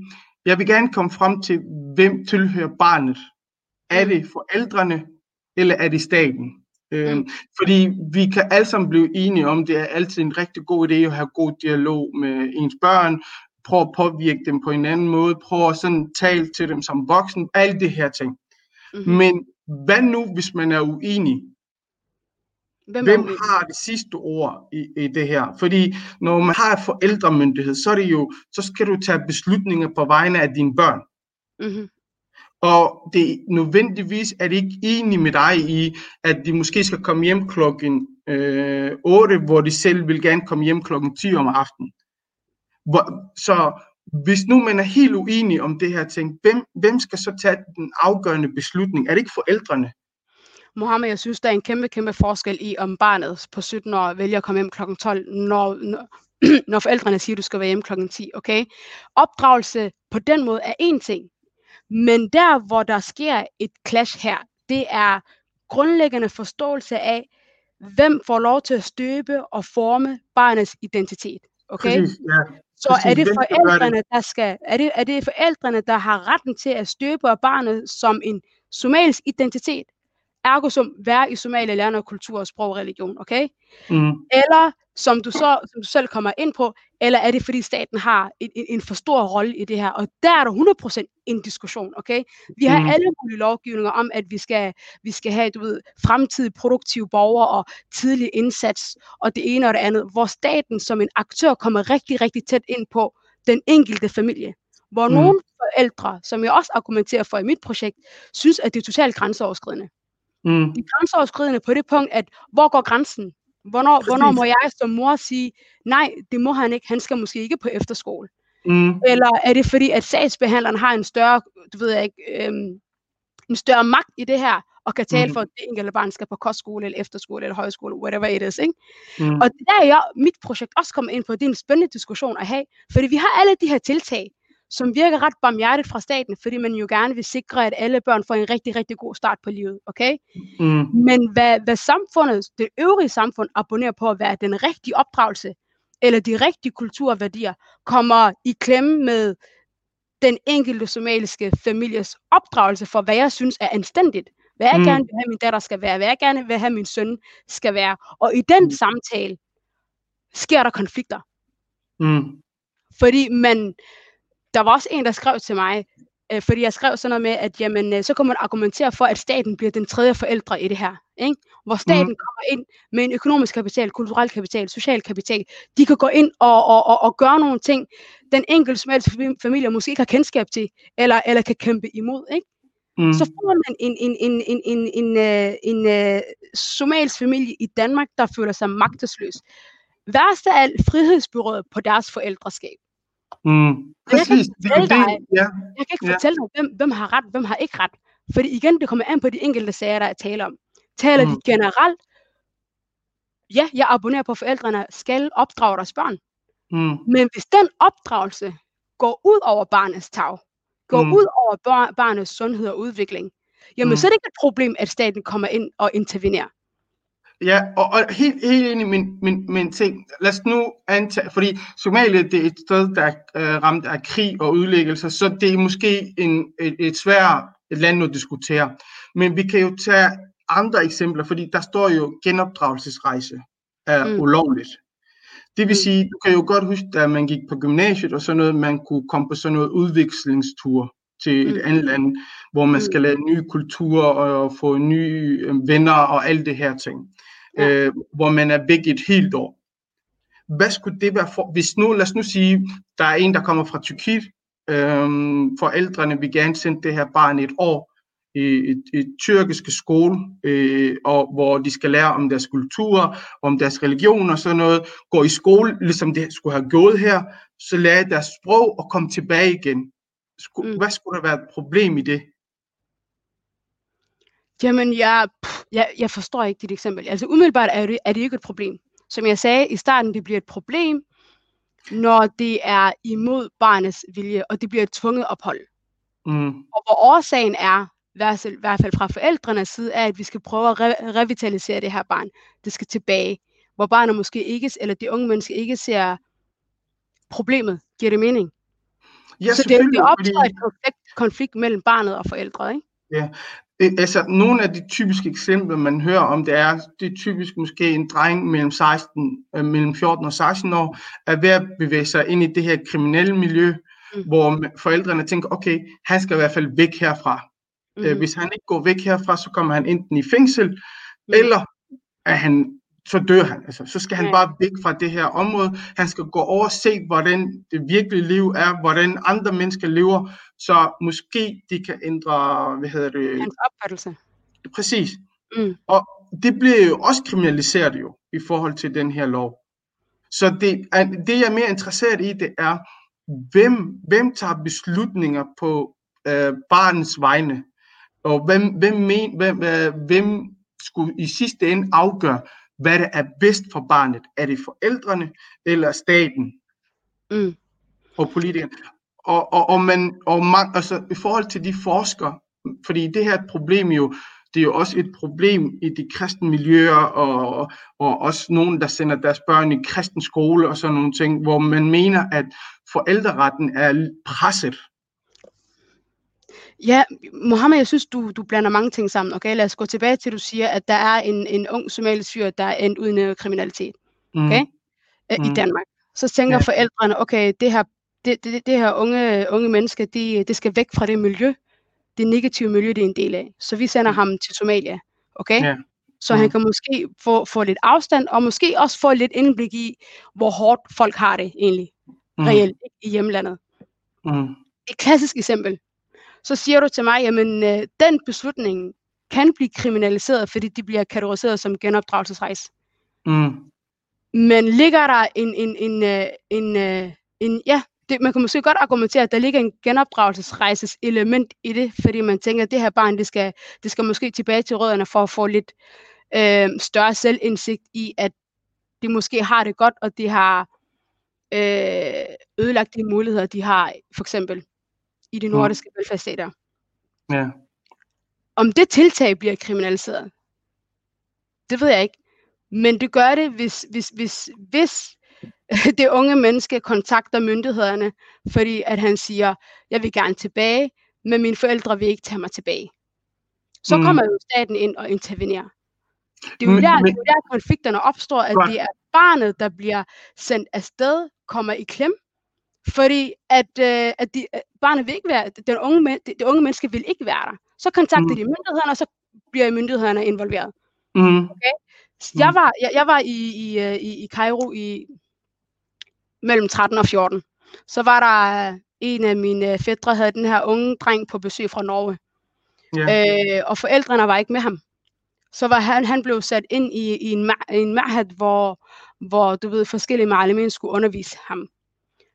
jeg vil gerne komme frem til, hvem tilhører barnet. Er Mm. det forældrene, eller er det staten? Øhm, Mm. Fordi vi kan alle sammen blive enige om, det er altid en rigtig god idé at have god dialog med ens børn, prøve at påvirke dem på en anden måde, prøve at sådan tale til dem som voksen, alle det her ting. Mm-hmm. Men hvad nu, hvis man er uenig? Hvem, Hvem er uenig? har det sidste ord i, i det her? Fordi når man har forældremyndighed, så er det jo, så skal du tage beslutninger på vegne af dine børn. Mm-hmm. Og det nødvendigvis er de ikke enige med dig i, at de måske skal komme hjem klokken øh, 8, hvor de selv vil gerne komme hjem klokken 10 om aftenen. Hvor, så hvis nu man er helt uenig om det her ting, hvem, hvem skal så tage den afgørende beslutning? Er det ikke forældrene? Mohammed, jeg synes, der er en kæmpe, kæmpe forskel i, om barnet på 17 år vælger at komme hjem kl. 12, når, når, forældrene siger, at du skal være hjemme kl. 10, okay? Opdragelse på den måde er en ting, men der, hvor der sker et clash her, det er grundlæggende forståelse af, hvem får lov til at støbe og forme barnets identitet, okay? Præcis, ja. Så Præcis, er det forældrene, der skal, er det, er det forældrene, der har retten til at støbe barnet som en somalisk identitet, ergo som være i Somalia, lære noget kultur, sprog og religion, okay? Mm. Eller, som du, så, som du selv kommer ind på, eller er det, fordi staten har en, en, en for stor rolle i det her? Og der er der 100% en diskussion, okay? Vi har Mm. alle mulige lovgivninger om, at vi skal, vi skal have, du ved, fremtidige produktive borgere og tidlig indsats, og det ene og det andet, hvor staten som en aktør kommer rigtig, rigtig tæt ind på den enkelte familie. Hvor mm. nogle forældre, som jeg også argumenterer for i mit projekt, synes, at det er totalt grænseoverskridende. Mm. Det er grænseoverskridende på det punkt, at hvor går grænsen? Hvornår, Præcis. hvornår må jeg som mor sige, nej, det må han ikke, han skal måske ikke på efterskole? Mm. Eller er det fordi, at sagsbehandleren har en større, du ved jeg ikke, øhm, en større magt i det her, og kan tale Mhm. for, at det enkelte barn skal på kostskole, eller efterskole, eller højskole, whatever it is, ikke? Mm. Og det der er jeg, mit projekt også kommer ind på, det er en spændende diskussion at have, fordi vi har alle de her tiltag, som virker ret barmhjertigt fra staten, fordi man jo gerne vil sikre, at alle børn får en rigtig, rigtig god start på livet, okay? Mm. Men hvad, hvad samfundet, det øvrige samfund abonnerer på at være den rigtige opdragelse, eller de rigtige kulturværdier, kommer i klemme med den enkelte somaliske families opdragelse for, hvad jeg synes er anstændigt. Hvad jeg Mm. gerne vil have, min datter skal være. Hvad jeg gerne vil have, min søn skal være. Og i den mm. samtale sker der konflikter. Mm. Fordi man, der var også en, der skrev til mig, øh, fordi jeg skrev sådan noget med, at jamen, øh, så kan man argumentere for, at staten bliver den tredje forældre i det her. Ikke? Hvor staten Mhm. kommer ind med en økonomisk kapital, kulturel kapital, social kapital. De kan gå ind og, og, og, og gøre nogle ting, den enkelte fami- familie måske ikke har kendskab til, eller, eller kan kæmpe imod. Ikke? Mm. Så får man en, en, en, en, en, en, øh, en, en somalisk familie i Danmark, der føler sig magtesløs. Værst af alt frihedsbyrået på deres forældreskab. Mm. jeg kan Præcis. Er jo fortælle dig- Ja. Jeg kan ikke fortælle dig, hvem, hvem har ret, hvem har ikke ret. Fordi igen, det kommer an på de enkelte sager, der er tale om. Taler Mm. de generelt, ja, jeg abonnerer på, at forældrene skal opdrage deres børn. Mm. Men hvis den opdragelse går ud over barnets tag, går mm. ud over bar- barnets sundhed og udvikling, jamen Mm. så er det ikke et problem, at staten kommer ind og intervenerer. Ja, og, og helt, helt enig min, min, min ting. Lad os nu antage, fordi Somalia det er et sted, der er øh, ramt af krig og udlæggelser, så det er måske en, et, et svært et land at diskutere. Men vi kan jo tage andre eksempler, fordi der står jo genopdragelsesrejse er Mm. mm. ulovligt. Det vil Mm. sige, du kan jo godt huske, da man gik på gymnasiet og sådan noget, man kunne komme på sådan noget udvekslingstur til et Mm. andet land, hvor man Mm. skal lære nye kulturer og få nye øh, venner og alt det her ting Ja. øh, hvor man er væk et helt år. Hvad skulle det være for, hvis nu, lad os nu sige, der er en, der kommer fra Tyrkiet, øhm, forældrene vil gerne sende det her barn et år i et, et tyrkiske skole, øh, og hvor de skal lære om deres kultur, om deres religion og sådan noget, går i skole, ligesom det skulle have gået her, så lære deres sprog og komme tilbage igen. Sku, Mm. Hvad skulle der være et problem i det? Jamen, jeg, pff, jeg, jeg forstår ikke dit eksempel. Altså umiddelbart er det, er det ikke et problem. Som jeg sagde i starten, det bliver et problem, når det er imod barnets vilje, og det bliver et tvunget ophold. Mm. Og hvor årsagen er, i hvert fald- fra forældrenes side, er, at vi skal prøve at re- revitalisere det her barn. Det skal tilbage. Hvor barnet måske ikke, eller de unge mennesker ikke ser problemet. Giver det mening? Ja, så det, det fordi- opstår et konflikt, konflikt mellem barnet og forældre, ikke? Øh, altså, nogle af de typiske eksempler, man hører om, det er, det er typisk måske en dreng mellem, 16, øh, mellem 14 og 16 år, er ved at bevæge sig ind i det her kriminelle miljø, Mm. hvor forældrene tænker, okay, han skal i hvert fald væk herfra. Mm. Øh, hvis han ikke går væk herfra, så kommer han enten i fængsel, Mm. eller er han, så dør han. Altså, så skal han bare væk fra det her område. Han skal gå over og se, hvordan det virkelige liv er, hvordan andre mennesker lever, så måske de kan ændre, hvad hedder det, Hans opfattelse. Præcis. Mm. Og det bliver jo også kriminaliseret jo i forhold til den her lov. Så det, er, det jeg er mere interesseret i, det er, hvem, hvem tager beslutninger på øh, barnets vegne? Og hvem, hvem, men, hvem, øh, hvem skulle i sidste ende afgøre, hvad det er bedst for barnet? Er det forældrene eller staten? Mm. og politikerne. Og, og, og, man, og man, altså, i forhold til de forskere, fordi det her er et problem jo, det er jo også et problem i de kristne miljøer, og, og også nogen, der sender deres børn i kristen skole og sådan nogle ting, hvor man mener, at forældreretten er presset. Ja, Mohammed, jeg synes, du, du blander mange ting sammen. Okay, lad os gå tilbage til, at du siger, at der er en, en ung somalisk fyr, der er endt uden i kriminalitet Mm. Okay. øh, Mm. i Danmark. Så tænker Ja. forældrene, okay, det her, det, det, det her unge, unge menneske, de, det skal væk fra det miljø, det negative miljø, det er en del af. Så vi sender Mm. ham til Somalia. Okay? Ja. Så Mm. han kan måske få, få lidt afstand, og måske også få lidt indblik i, hvor hårdt folk har det egentlig, Mm. reelt i hjemlandet. Mm. et klassisk eksempel. Så siger du til mig, jamen øh, den beslutning kan blive kriminaliseret, fordi de bliver kategoriseret som genopdragelsesrejse. Mm. Men ligger der en, en, en, øh, en, øh, en, ja, det, man kan måske godt argumentere, at der ligger en genopdragelsesrejses element i det, fordi man tænker, at det her barn, det skal, det skal måske tilbage til rødderne for at få lidt øh, større selvindsigt i, at de måske har det godt, og de har øh, ødelagt de muligheder, de har, for eksempel i de Mm. nordiske mm. velfærdsstater. Ja. Om det tiltag bliver kriminaliseret, det ved jeg ikke. Men det gør det, hvis, hvis, hvis, hvis det unge menneske kontakter myndighederne, fordi at han siger, jeg vil gerne tilbage, men mine forældre vil ikke tage mig tilbage. Så Mm. kommer jo staten ind og intervenerer. Det er jo Men- der, men- det er jo der konflikterne opstår, at det er barnet, der bliver sendt afsted, kommer i klem, fordi at, øh, at de, at barnet vil ikke være, den unge, men- det, det unge menneske vil ikke være der. Så kontakter Mm. de myndighederne, og så bliver myndighederne involveret. Mm. Jeg Mm. var, jeg, jeg var i, i, øh, i, i Cairo i mellem 13 og 14. Så var der øh, en af mine fædre, havde den her unge dreng på besøg fra Norge. Ja. Øh, og forældrene var ikke med ham. Så var han, han blev sat ind i, i en, ma- en mahad, hvor, hvor du ved, forskellige malamin skulle undervise ham.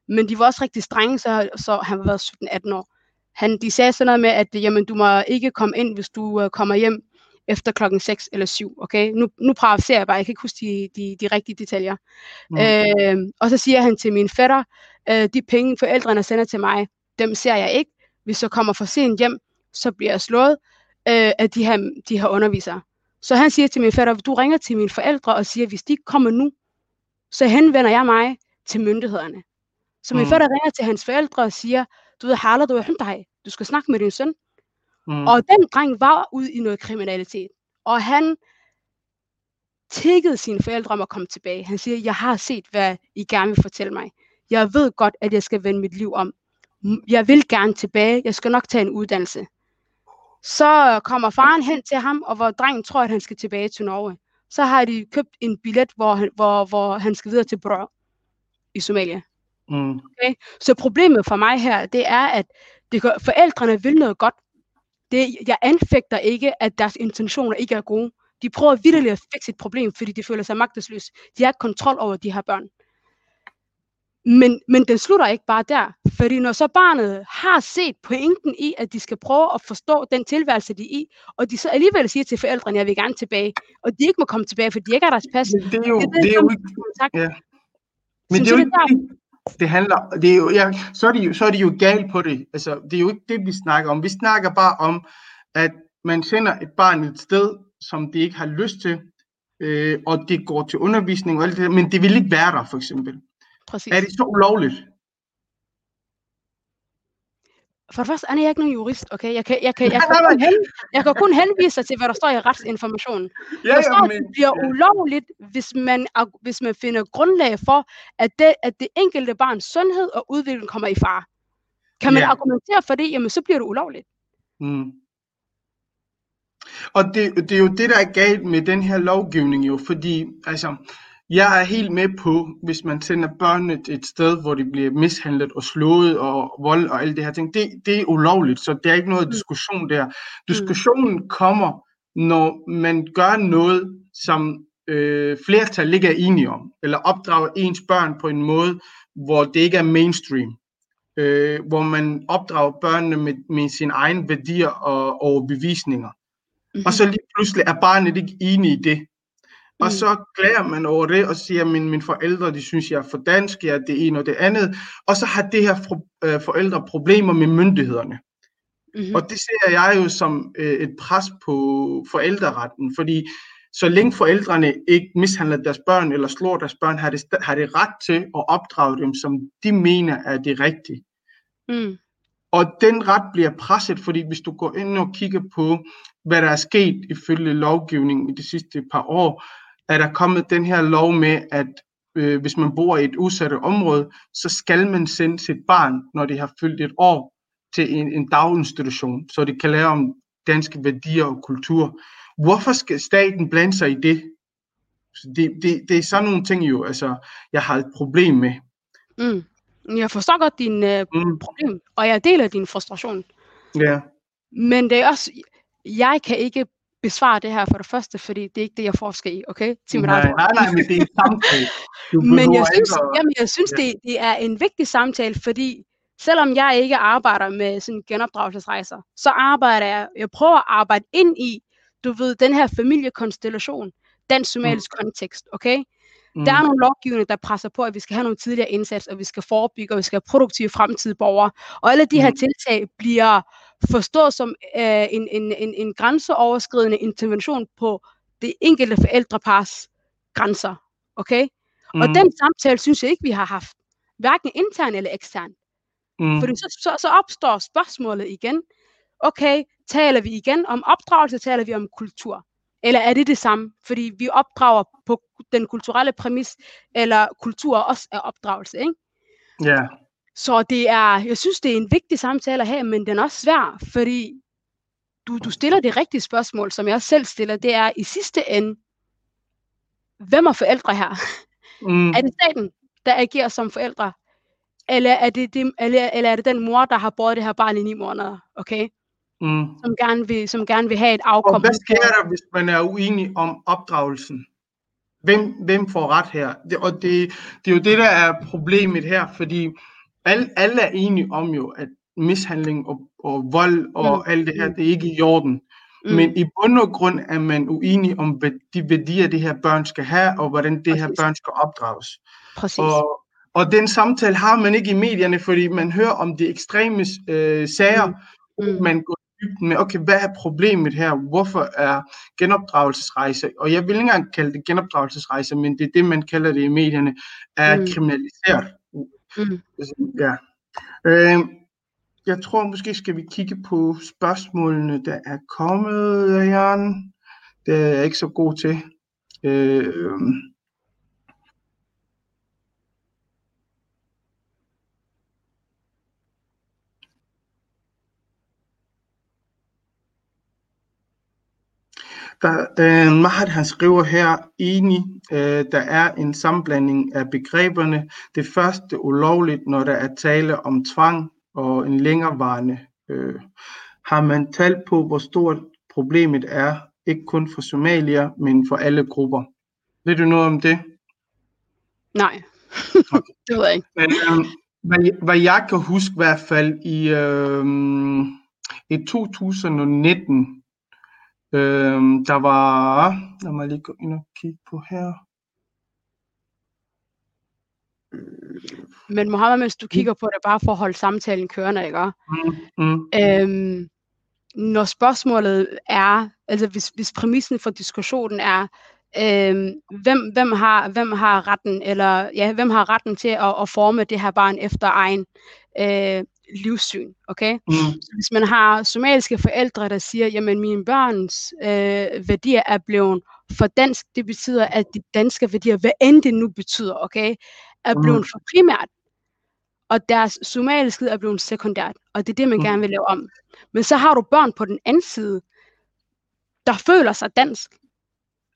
Men de var også rigtig strenge, så, så han var 17-18 år. Han, de sagde sådan noget med, at jamen, du må ikke komme ind, hvis du uh, kommer hjem efter klokken 6 eller 7. Okay? Nu, nu præciserer jeg bare, jeg kan ikke huske de, de, de rigtige detaljer. Mm. Øh, og så siger han til min fætter, øh, de penge forældrene sender til mig, dem ser jeg ikke. Hvis jeg kommer for sent hjem, så bliver jeg slået øh, af de her, de her undervisere. Så han siger til min fætter, du ringer til mine forældre og siger, hvis de ikke kommer nu, så henvender jeg mig til myndighederne. Så min Mm. fætter ringer til hans forældre og siger, du ved, Harla, du er dig. Du skal snakke med din søn. Mm. Og den dreng var ude i noget kriminalitet. Og han tikkede sine forældre om at komme tilbage. Han siger, jeg har set, hvad I gerne vil fortælle mig. Jeg ved godt, at jeg skal vende mit liv om. Jeg vil gerne tilbage. Jeg skal nok tage en uddannelse. Så kommer faren hen til ham, og hvor drengen tror, at han skal tilbage til Norge. Så har de købt en billet, hvor han, hvor, hvor han skal videre til Brø i Somalia. Mm. Så problemet for mig her, det er, at det gør, forældrene vil noget godt. Det, jeg anfægter ikke, at deres intentioner ikke er gode. De prøver vidderligt at fikse et problem, fordi de føler sig magtesløse. De har ikke kontrol over de her børn. Men, men den slutter ikke bare der. Fordi når så barnet har set pointen i, at de skal prøve at forstå den tilværelse, de er i, og de så alligevel siger til forældrene, jeg vil gerne tilbage, og de ikke må komme tilbage, for de ikke har deres pas. Men det er jo, Det er er jo ikke, kontakt. ja. Men det er jo ikke det, det handler, det er jo, ja, så, er de, jo- så er de jo galt på det. Altså, det er jo ikke det, vi snakker om. Vi snakker bare om, at man sender et barn et sted, som de ikke har lyst til, øh, og det går til undervisning og alt det der, men det vil ikke være der, for eksempel. Præcis. Er det så ulovligt? For det første er jeg ikke nogen jurist, okay? Jeg kan, jeg kan, jeg Nej, kan, henvise sig til, hvad der står i retsinformationen. Ja, Der står, at det bliver ja. ulovligt, hvis man, hvis man finder grundlag for, at det, at det enkelte barns sundhed og udvikling kommer i fare. Kan man Ja. argumentere for det, jamen så bliver det ulovligt. Mm. Og det, det er jo det, der er galt med den her lovgivning jo, fordi altså, jeg er helt med på, hvis man sender børnene et sted, hvor de bliver mishandlet og slået og vold og alle det her ting, det, det er ulovligt, så der er ikke noget Mm. diskussion der. Diskussionen kommer, når man gør noget, som øh, flertal ikke er enige om, eller opdrager ens børn på en måde, hvor det ikke er mainstream øh, hvor man opdrager børnene med, med sine egne værdier og overbevisninger. Mhm. Og så lige pludselig er barnet ikke enig i det. Og Mm. så klager man over det og siger, at mine, mine forældre de synes, jeg er for dansk, jeg er det ene og det andet. Og så har det her øh, forældre problemer med myndighederne. Mhm. Og det ser jeg jo som øh, et pres på forældreretten, fordi så længe forældrene ikke mishandler deres børn eller slår deres børn, har det, har det ret til at opdrage dem, som de mener er det rigtige. Mm. Og den ret bliver presset, fordi hvis du går ind og kigger på, hvad der er sket ifølge lovgivningen i de sidste par år, er der kommet den her lov med, at øh, hvis man bor i et udsat område, så skal man sende sit barn, når det har fyldt et år, til en, en daginstitution, så det kan lære om danske værdier og kultur. Hvorfor skal staten blande sig i det? Det, det, det er sådan nogle ting jo, altså, jeg har et problem med. Mm. Jeg forstår godt din øh, Mm, problem, og jeg deler din frustration. ja. Men det er også, jeg kan ikke besvare det her for det første, fordi det er ikke det, jeg forsker i, okay? Til mit Nej, nej, nej, men det er en samtale. Du Men jeg synes, at- jamen, jeg synes Ja. det, det er en vigtig samtale, fordi selvom jeg ikke arbejder med sådan genopdragelsesrejser, så arbejder jeg, jeg prøver at arbejde ind i, du ved, den her familiekonstellation, den somalisk kontekst, okay? Mm. Der er nogle lovgivninger, der presser på, at vi skal have nogle tidligere indsats, og vi skal forebygge, og vi skal have produktive fremtidige borgere. Og alle de her Mm. tiltag bliver forstået som øh, en, en, en, en grænseoverskridende intervention på det enkelte forældrepars grænser. Okay? Mm. Og den samtale synes jeg ikke, vi har haft. Hverken intern eller ekstern. mm. Fordi så, så, så opstår spørgsmålet igen. Okay, taler vi igen om opdragelse, taler vi om kultur? Eller er det det samme? Fordi vi opdrager på den kulturelle præmis, eller kultur også er opdragelse, ikke? Ja. Så det er, jeg synes, det er en vigtig samtale at have, men den er også svær, fordi du, du stiller det rigtige spørgsmål, som jeg også selv stiller, det er i sidste ende, hvem er forældre her? Mm. Er det staten, der agerer som forældre? Eller er det, det, eller, eller er det den mor, der har båret det her barn i ni måneder, okay? Mm. Som gerne vil, som gerne vil have et Og afkom. hvad sker der, hvis man er uenig om opdragelsen? Hvem, hvem får ret her? Det, og det, det er jo det, der er problemet her, fordi alle, alle er enige om jo, at mishandling og, og vold og Mm. mm. alt det her, det er ikke i orden. Mm, Mm. Men i bund og grund er man uenig om, hvad de værdier, det her børn skal have, og hvordan det her Præcis. børn skal opdrages. præcis. Og, og den samtale har man ikke i medierne, fordi man hører om de ekstreme øh, sager, Mm. mm. man går dybden med, okay, hvad er problemet her? Hvorfor er genopdragelsesrejser, og jeg vil ikke engang kalde det genopdragelsesrejser, men det er det, man kalder det i medierne, er Mm. mm. kriminaliseret. Mm. Ja. Øh, jeg tror måske skal vi kigge på spørgsmålene, der er kommet, Jan. Det er jeg ikke så god til. Øh, Der, øh, Mahad han skriver her, enig, øh, der er en sammenblanding af begreberne. Det første ulovligt, når der er tale om tvang og en længerevarende. Øh, har man talt på, hvor stort problemet er, ikke kun for somalier, men for alle grupper. Ved du noget om det? Nej, Okay. det ved jeg ikke. Men øh, hvad, hvad jeg kan huske i hvert fald i, øh, i 2019, øh, der var, lad mig lige gå ind og kigge på her. Men Mohammed, mens du kigger på det, bare for at holde samtalen kørende, ikke? Mm, mm, Øhm, når spørgsmålet er, altså hvis, hvis præmissen for diskussionen er, øhm, hvem, hvem, har, hvem har retten, eller ja, hvem har retten til at, at forme det her barn efter egen øh, livssyn, okay? mm, Så hvis man har somaliske forældre, der siger, jamen mine børns øh, værdier er blevet for dansk, det betyder, at de danske værdier, hvad end det nu betyder, okay, er Mm. blevet for primært, og deres somaliske er blevet sekundært, og det er det, man Mm. gerne vil lave om. Men så har du børn på den anden side, der føler sig dansk,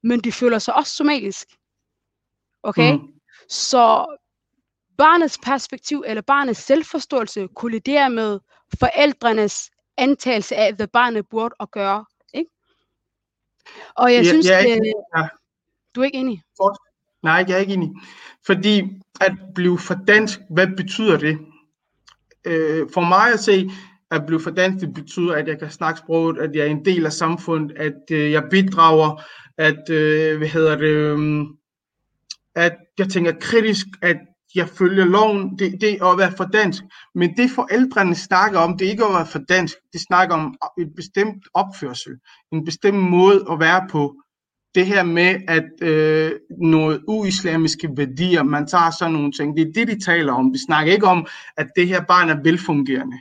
men de føler sig også somalisk. Okay? mm, Så barnets perspektiv eller barnets selvforståelse kolliderer med forældrenes antagelse af, hvad barnet burde at gøre. Ikke? Og jeg Ja, synes, jeg er ikke- det, ja. du er ikke enig. Nej, jeg er ikke enig. Fordi at blive for dansk, hvad betyder det? Øh, for mig at se, at blive for dansk, det betyder, at jeg kan snakke sproget, at jeg er en del af samfundet, at øh, jeg bidrager, at, øh, hvad hedder det, øh, at jeg tænker kritisk, at jeg følger loven, det, det er at være for dansk. Men det forældrene snakker om, det er ikke at være for dansk, det snakker om et bestemt opførsel, en bestemt måde at være på. Det her med, at øh, noget uislamiske værdier, man tager sådan nogle ting, det er det, de taler om. De snakker ikke om, at det her barn er velfungerende.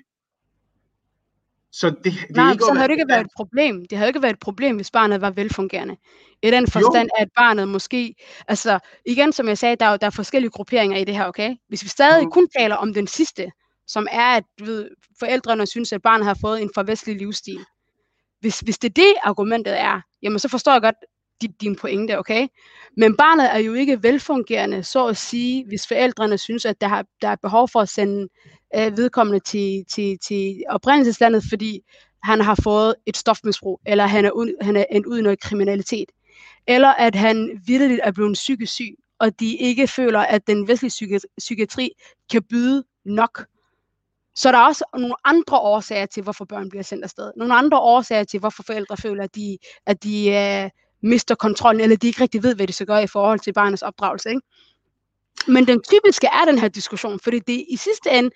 Så det, det er Nej, ikke så havde det ikke været et problem. Det havde ikke været et problem, hvis barnet var velfungerende. I den forstand, at barnet måske, altså igen som jeg sagde, der er, jo- der er forskellige grupperinger i det her, okay? Hvis vi stadig Mhm. kun taler om den sidste, som er, at du ved, forældrene synes, at barnet har fået en forvestlig livsstil. Hvis, hvis det er det, argumentet er, jamen så forstår jeg godt din, din pointe, okay? Men barnet er jo ikke velfungerende, så at sige, hvis forældrene synes, at der, har, der er behov for at sende øh, vedkommende til, til, til oprindelseslandet, fordi han har fået et stofmisbrug, eller han er, ud, han er endt ud i noget kriminalitet, eller at han vidderligt er blevet psykisk syg, og de ikke føler, at den vestlige psyki- psykiatri kan byde nok. Så der er også nogle andre årsager til, hvorfor børn bliver sendt afsted. Nogle andre årsager til, hvorfor forældre føler, at de, at de øh, mister kontrollen, eller de ikke rigtig ved, hvad de skal gøre i forhold til barnets opdragelse. Ikke? Men den typiske er den her diskussion, fordi det i sidste ende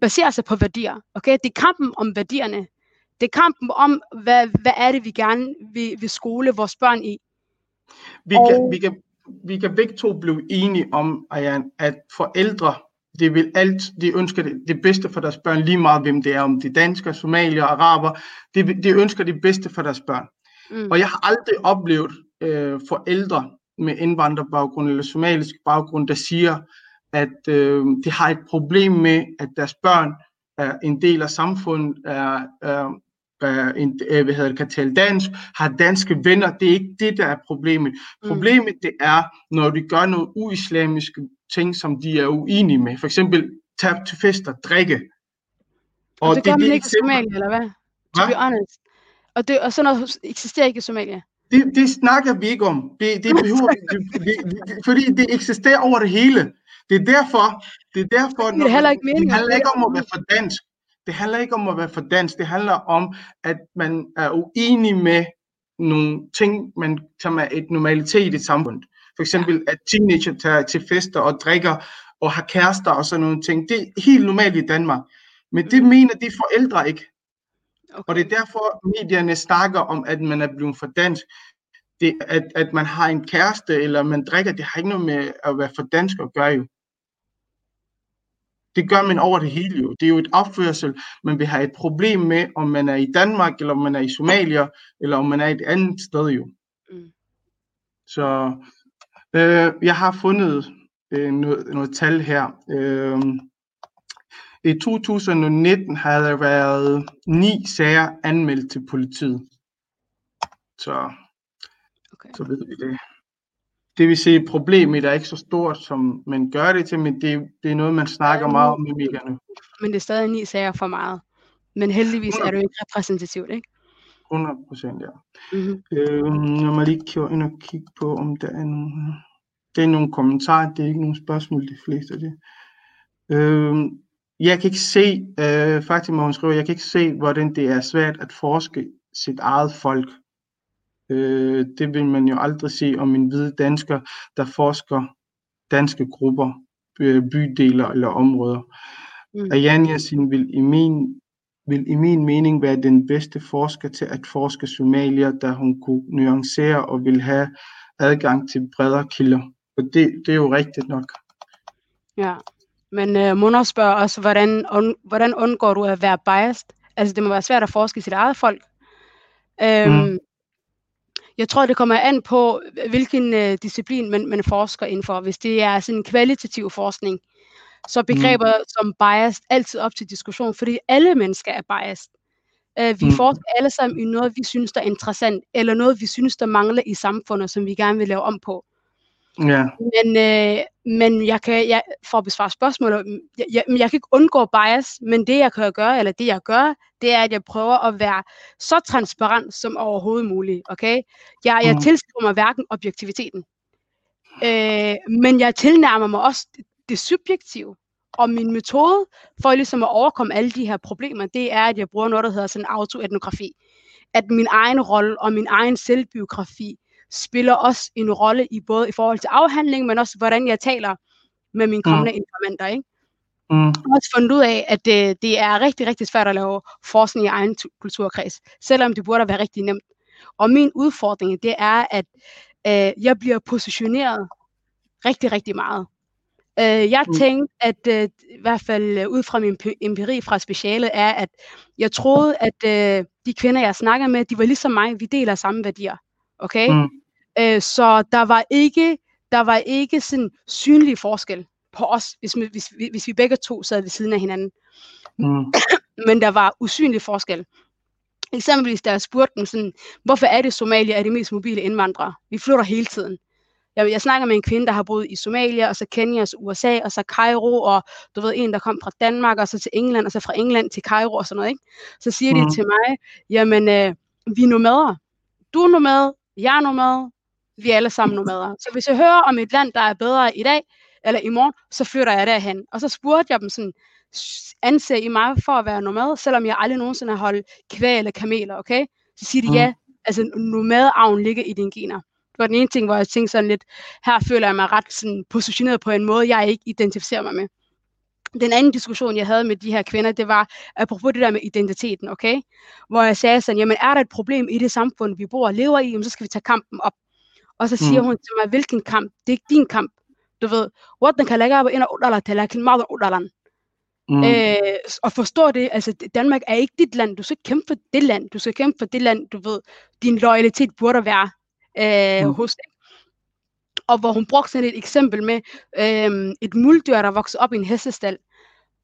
baserer sig på værdier. Okay? Det er kampen om værdierne. Det er kampen om, hvad, hvad er det, vi gerne vil, vil skole vores børn i. Vi kan, Og- vi, kan, vi kan begge to blive enige om, Ayan, at forældre, det vil alt, de ønsker det, det bedste for deres børn, lige meget hvem det er, om de er danskere, somalier, araber, de, de ønsker det bedste for deres børn. Mm. Og jeg har aldrig oplevet øh, forældre med indvandrerbaggrund eller somalisk baggrund, der siger, at øh, de har et problem med, at deres børn er en del af samfundet, er, er, er en, øh, hvad hedder det, kan tale dansk, har danske venner. Det er ikke det, der er problemet. Mm. Problemet det er, når de gør noget uislamiske ting, som de er uenige med. For eksempel tage til fester, drikke. Og det, det gør man er ikke i Somalia, eller hvad? To be honest. Og, det, og sådan noget eksisterer ikke i Somalia. Det, det snakker vi ikke om. Det, det behøver, det, det, det, fordi det eksisterer over det hele. Det er derfor, det er derfor, Det er heller ikke meningen, det handler at ikke om at være for dansk. Det handler ikke om at være for dansk. Det handler om, at man er uenig med nogle ting, man, som er et normalitet i samfundet. For eksempel, at teenager tager til fester og drikker og har kærester og sådan nogle ting. Det er helt normalt i Danmark. Men det Mhm. mener de forældre ikke. Okay. Og det er derfor, medierne snakker om, at man er blevet for dansk. Det, at, at man har en kæreste, eller man drikker, det har ikke noget med at være for dansk at gøre jo. Det gør man over det hele jo. Det er jo et opførsel, man vil have et problem med, om man er i Danmark, eller om man er i Somalia, eller om man er et andet sted jo. Mm. Så øh, jeg har fundet øh, noget, noget tal her. Øh, I 2019 har der været ni sager anmeldt til politiet. Så, Okay. så ved vi det. Det vil sige, problemet er ikke så stort, som man gør det til, men det, det er noget, man snakker meget om i medierne. Men det er stadig ni sager for meget. Men heldigvis er det jo ikke repræsentativt, ikke? 100 procent, ja. Mm-hmm. Øh, jeg må lige kigge ind og kigge på, om der er nogle, det er nogle kommentarer, det er ikke nogle spørgsmål, de fleste af det. Øh, jeg kan ikke se, øh, faktisk må hun skrive, jeg kan ikke se, hvordan det er svært at forske sit eget folk. Øh, det vil man jo aldrig se om en hvide dansker, der forsker danske grupper, øh, bydeler eller områder. Mm. Ayan Yassin vil i min vil i min mening være den bedste forsker til at forske Somalia, da hun kunne nuancere og vil have adgang til bredere kilder. Og det, det er jo rigtigt nok. Ja. Men øh, Mona spørger også, hvordan, un, hvordan undgår du at være biased? Altså, det må være svært at forske i sit eget folk. Øhm, Mm. Jeg tror, det kommer an på, hvilken øh, disciplin man, man forsker inden for. Hvis det er sådan en kvalitativ forskning, så er begreber mm. som biased altid op til diskussion, fordi alle mennesker er biased. Uh, vi Mm. mm. forsker alle sammen i noget, vi synes, der er interessant, eller noget, vi synes, der mangler i samfundet, som vi gerne vil lave om på. Ja, Men, øh, men jeg kan, jeg, for at besvare spørgsmålet, mm, jeg, jeg, jeg kan ikke undgå bias, men det jeg kan gøre, eller det jeg gør, det er, at jeg prøver at være så transparent som overhovedet muligt. Okay? Jeg, jeg Mm. tilskriver mig hverken objektiviteten, øh, men jeg tilnærmer mig også det, det subjektive. Og min metode for ligesom at overkomme alle de her problemer, det er, at jeg bruger noget, der hedder sådan autoetnografi. At min egen rolle og min egen selvbiografi spiller også en rolle i både i forhold til afhandling, men også hvordan jeg taler med mine kommende mm. informanter. Ikke? mm, Jeg har også fundet ud af, at det, det er rigtig, rigtig svært at lave forskning i egen tu- kulturkreds, selvom det burde være rigtig nemt. Og min udfordring, det er, at øh, jeg bliver positioneret rigtig, rigtig meget. Øh, jeg Mm. tænkte, at øh, i hvert fald øh, ud fra min empi- empiri fra specialet, er, at jeg troede, at øh, de kvinder, jeg snakker med, de var ligesom mig. Vi deler samme værdier. Okay? mm, Øh, så der var ikke, der var ikke sådan synlig forskel på os, hvis, vi- hvis, vi- hvis vi begge to sad ved siden af hinanden. mm, Men der var usynlig forskel. Eksempelvis da jeg spurgte dem sådan, hvorfor er det Somalia er de mest mobile indvandrere? Vi flytter hele tiden. Jeg, jeg snakker med en kvinde, der har boet i Somalia, og så Kenya, og så USA, og så Cairo, og du ved, en, der kom fra Danmark, og så til England, og så fra England til Cairo, og sådan noget, ikke? Så siger mm. De til mig, jamen, øh, vi er nomader. Du er nomad, jeg er nomad, vi er alle sammen nomader. Så hvis jeg hører om et land, der er bedre i dag, eller i morgen, så flytter jeg derhen. Og så spurgte jeg dem sådan, "S- anser I mig for at være nomad, selvom jeg aldrig nogensinde har holdt kvæg eller kameler, okay? Så siger de Mm. ja, altså nomadarven ligger i dine gener. Det var den ene ting, hvor jeg tænkte sådan lidt, her føler jeg mig ret sådan positioneret på en måde, jeg ikke identificerer mig med. Den anden diskussion, jeg havde med de her kvinder, det var apropos det der med identiteten, okay? Hvor jeg sagde sådan, jamen er der et problem i det samfund, vi bor og lever i, jamen, så skal vi tage kampen op. Og så siger Mm. hun til mig, hvilken kamp? Det er ikke din kamp. Du ved, waddanka laga yaabo inaad u dhalatay, laakiin maadan u dhalan. Mm. Øh, og forstå det, altså Danmark er ikke dit land. Du skal kæmpe for det land. Du skal kæmpe for det land, du ved, din loyalitet burde være øh, Mm. hos det. Og hvor hun brugte sådan et eksempel med øh, et muldyr, der vokser op i en hestestal,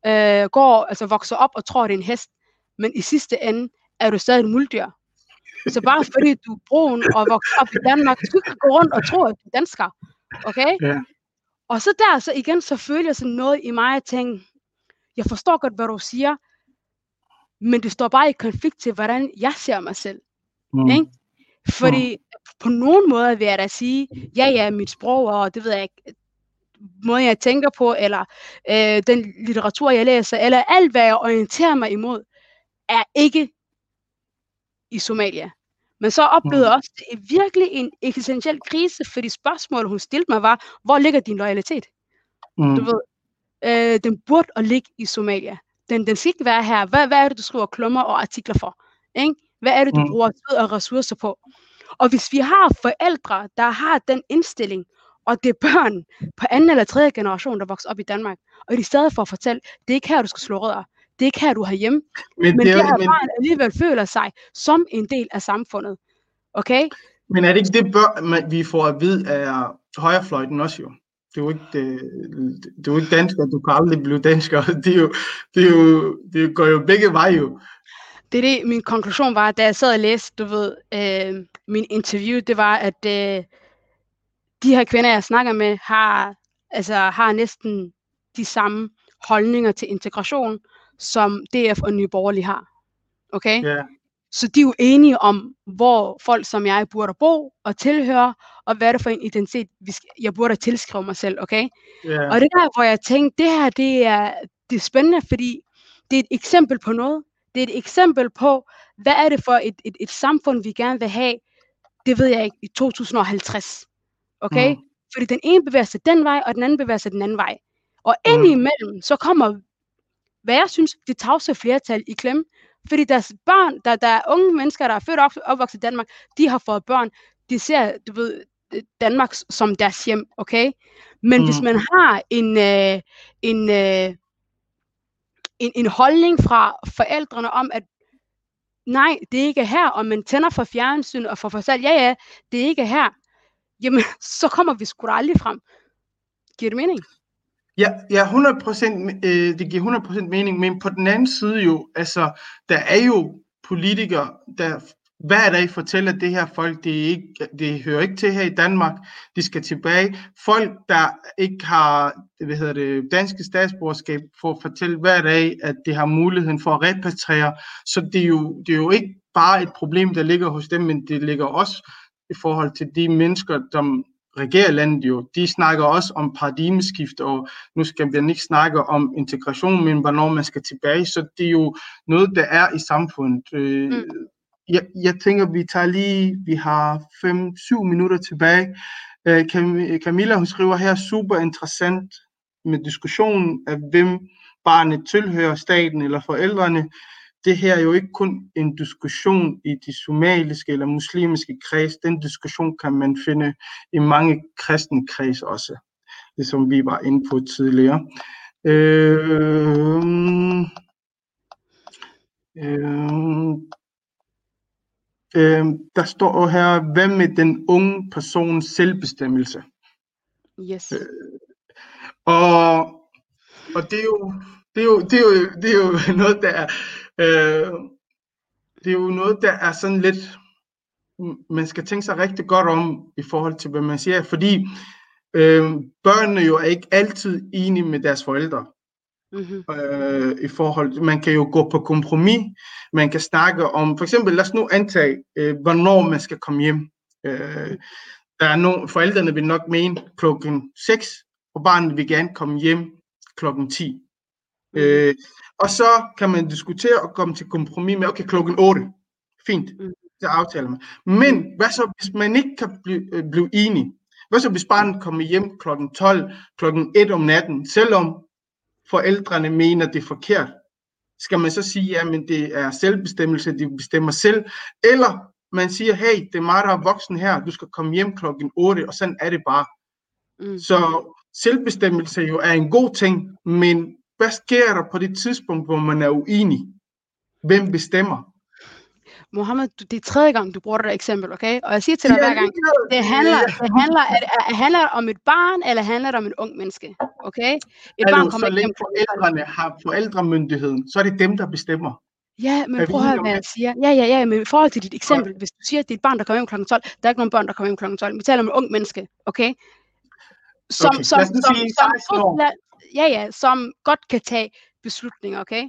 øh, går, altså vokser op og tror, det er en hest, men i sidste ende er du stadig et muldyr. Så bare fordi du er brun og vokser op i Danmark, du skal ikke gå rundt og tro, at du er dansker. Okay? Ja. Og så der, så igen, så føler jeg sådan noget i mig, at tænke, jeg forstår godt, hvad du siger, men det står bare i konflikt til, hvordan jeg ser mig selv. Mm. Ikke? Fordi på nogen måde vil jeg da sige, ja, ja, mit sprog, og det ved jeg ikke, måde jeg tænker på, eller øh, den litteratur, jeg læser, eller alt, hvad jeg orienterer mig imod, er ikke i Somalia. Men så oplevede jeg også det er virkelig en eksistentiel krise, fordi spørgsmålet, hun stillede mig, var, hvor ligger din loyalitet? Mm. Du ved, øh, den burde at ligge i Somalia. Den, den skal ikke være her. Hvad, hvad er det, du skriver klummer og artikler for? Ikke? Hvad er det, du Mm. mm. bruger tid og ressourcer på? Og hvis vi har forældre, der har den indstilling, og det er børn på anden eller tredje generation, der vokser op i Danmark, og de stadig får fortalt, det er ikke her, du skal slå rødder. Det er ikke her, du har hjemme. Men, Men det det er, her men, barn alligevel føler sig som en del af samfundet. Okay? men er det ikke det, bør, man, vi får at vide af højrefløjten også jo? Det er jo ikke, det, det er jo ikke dansker, du kan aldrig blive dansker. Det, er jo, det, er jo, det går jo begge veje jo. det er det, min konklusion var, da jeg sad og læste, du ved, øh, min interview, det var, at øh, de her kvinder, jeg snakker med, har, altså, har næsten de samme holdninger til integration, som DF og Nye Borgerlige har. Okay? Ja. Så de er jo enige om, hvor folk som jeg burde bo og tilhøre, og hvad er det for en identitet, jeg burde tilskrive mig selv, okay? Ja. Og det er der, hvor jeg tænkte, det her, det er, det er spændende, fordi det er et eksempel på noget. Det er et eksempel på, hvad er det for et, et, et samfund, vi gerne vil have, det ved jeg ikke, i 2050. Okay? Mm. Fordi den ene bevæger sig den vej, og den anden bevæger sig den anden vej. Og Mm. indimellem, så kommer, hvad jeg synes, det tavse flertal i klemme. Fordi deres børn, der, der er unge mennesker, der er født og op- opvokset i Danmark, de har fået børn, de ser, du ved, Danmark som deres hjem, okay? Men mm. hvis man har en, øh, en, øh, en, en holdning fra forældrene om, at nej, det er ikke her, og man tænder for fjernsyn og får fortalt, ja ja, det er ikke her, jamen, så kommer vi sgu da aldrig frem. Giver det mening? Ja, ja 100 procent, øh, det giver 100 procent mening, men på den anden side jo, altså, der er jo politikere, der hver dag fortæller, det her folk, det, er ikke, det hører ikke til her i Danmark, de skal tilbage. Folk, der ikke har hvad hedder det, danske statsborgerskab, får fortælle hver dag, at de har muligheden for at repatriere. Så det er, jo, det er jo ikke bare et problem, der ligger hos dem, men det ligger også i forhold til de mennesker, som regerer landet jo. De snakker også om paradigmeskift, og nu skal man ikke snakke om integration, men hvornår man skal tilbage. Så det er jo noget, der er i samfundet. Øh, Mm. jeg, jeg tænker, vi tager lige, vi har 5-7 minutter tilbage. Øh, Cam- Camilla, hun skriver her, super interessant med diskussionen af, hvem barnet tilhører, staten eller forældrene. Det her er jo ikke kun en diskussion i de somaliske eller muslimske kreds. Den diskussion kan man finde i mange kristne kreds også, det som vi var inde på tidligere. Øh, øh, øh, der står her, hvad med den unge persons selvbestemmelse? Yes. Og, og det, er jo, det, er jo, det, er jo, det er jo noget, der er, øh, det er jo noget, der er sådan lidt, man skal tænke sig rigtig godt om i forhold til, hvad man siger, fordi øh, børnene jo er ikke altid enige med deres forældre. Mm-hmm. øh, i forhold man kan jo gå på kompromis, man kan snakke om, for eksempel lad os nu antage, øh, hvornår man skal komme hjem. Øh, der er nogle, forældrene vil nok mene klokken 6, og barnet vil gerne komme hjem klokken 10. Øh, og så kan man diskutere og komme til kompromis med, okay, klokken 8. Fint, Mm. det aftaler man. Men hvad så, hvis man ikke kan blive, øh, blive enige? Hvad så, hvis barnet kommer hjem klokken 12, klokken 1 om natten, selvom forældrene mener, det er forkert? Skal man så sige, at det er selvbestemmelse, de bestemmer selv? Eller man siger, hey, det er mig, der er voksen her, du skal komme hjem klokken 8, og sådan er det bare. Mm. Så selvbestemmelse jo er en god ting, men hvad sker der på det tidspunkt, hvor man er uenig? Hvem bestemmer? Mohammed, du, det er tredje gang, du bruger det der eksempel, okay? Og jeg siger til dig hver gang, det handler, det handler, er, er, handler om et barn, eller handler det om et ung menneske? Okay? Et barn Altså, kommer så ikke længe forældrene har forældremyndigheden, så er det dem, der bestemmer. Ja, men Er prøv at høre, hvad jeg siger. Ja, ja, ja, men i forhold til dit eksempel, hvis du siger, at det er et barn, der kommer hjem klokken 12, der er ikke nogen børn, der kommer hjem klokken 12. Vi taler om et ung menneske, okay? Som, Okay, som, som, som, 16 år. Ja, ja, som godt kan tage beslutninger, okay?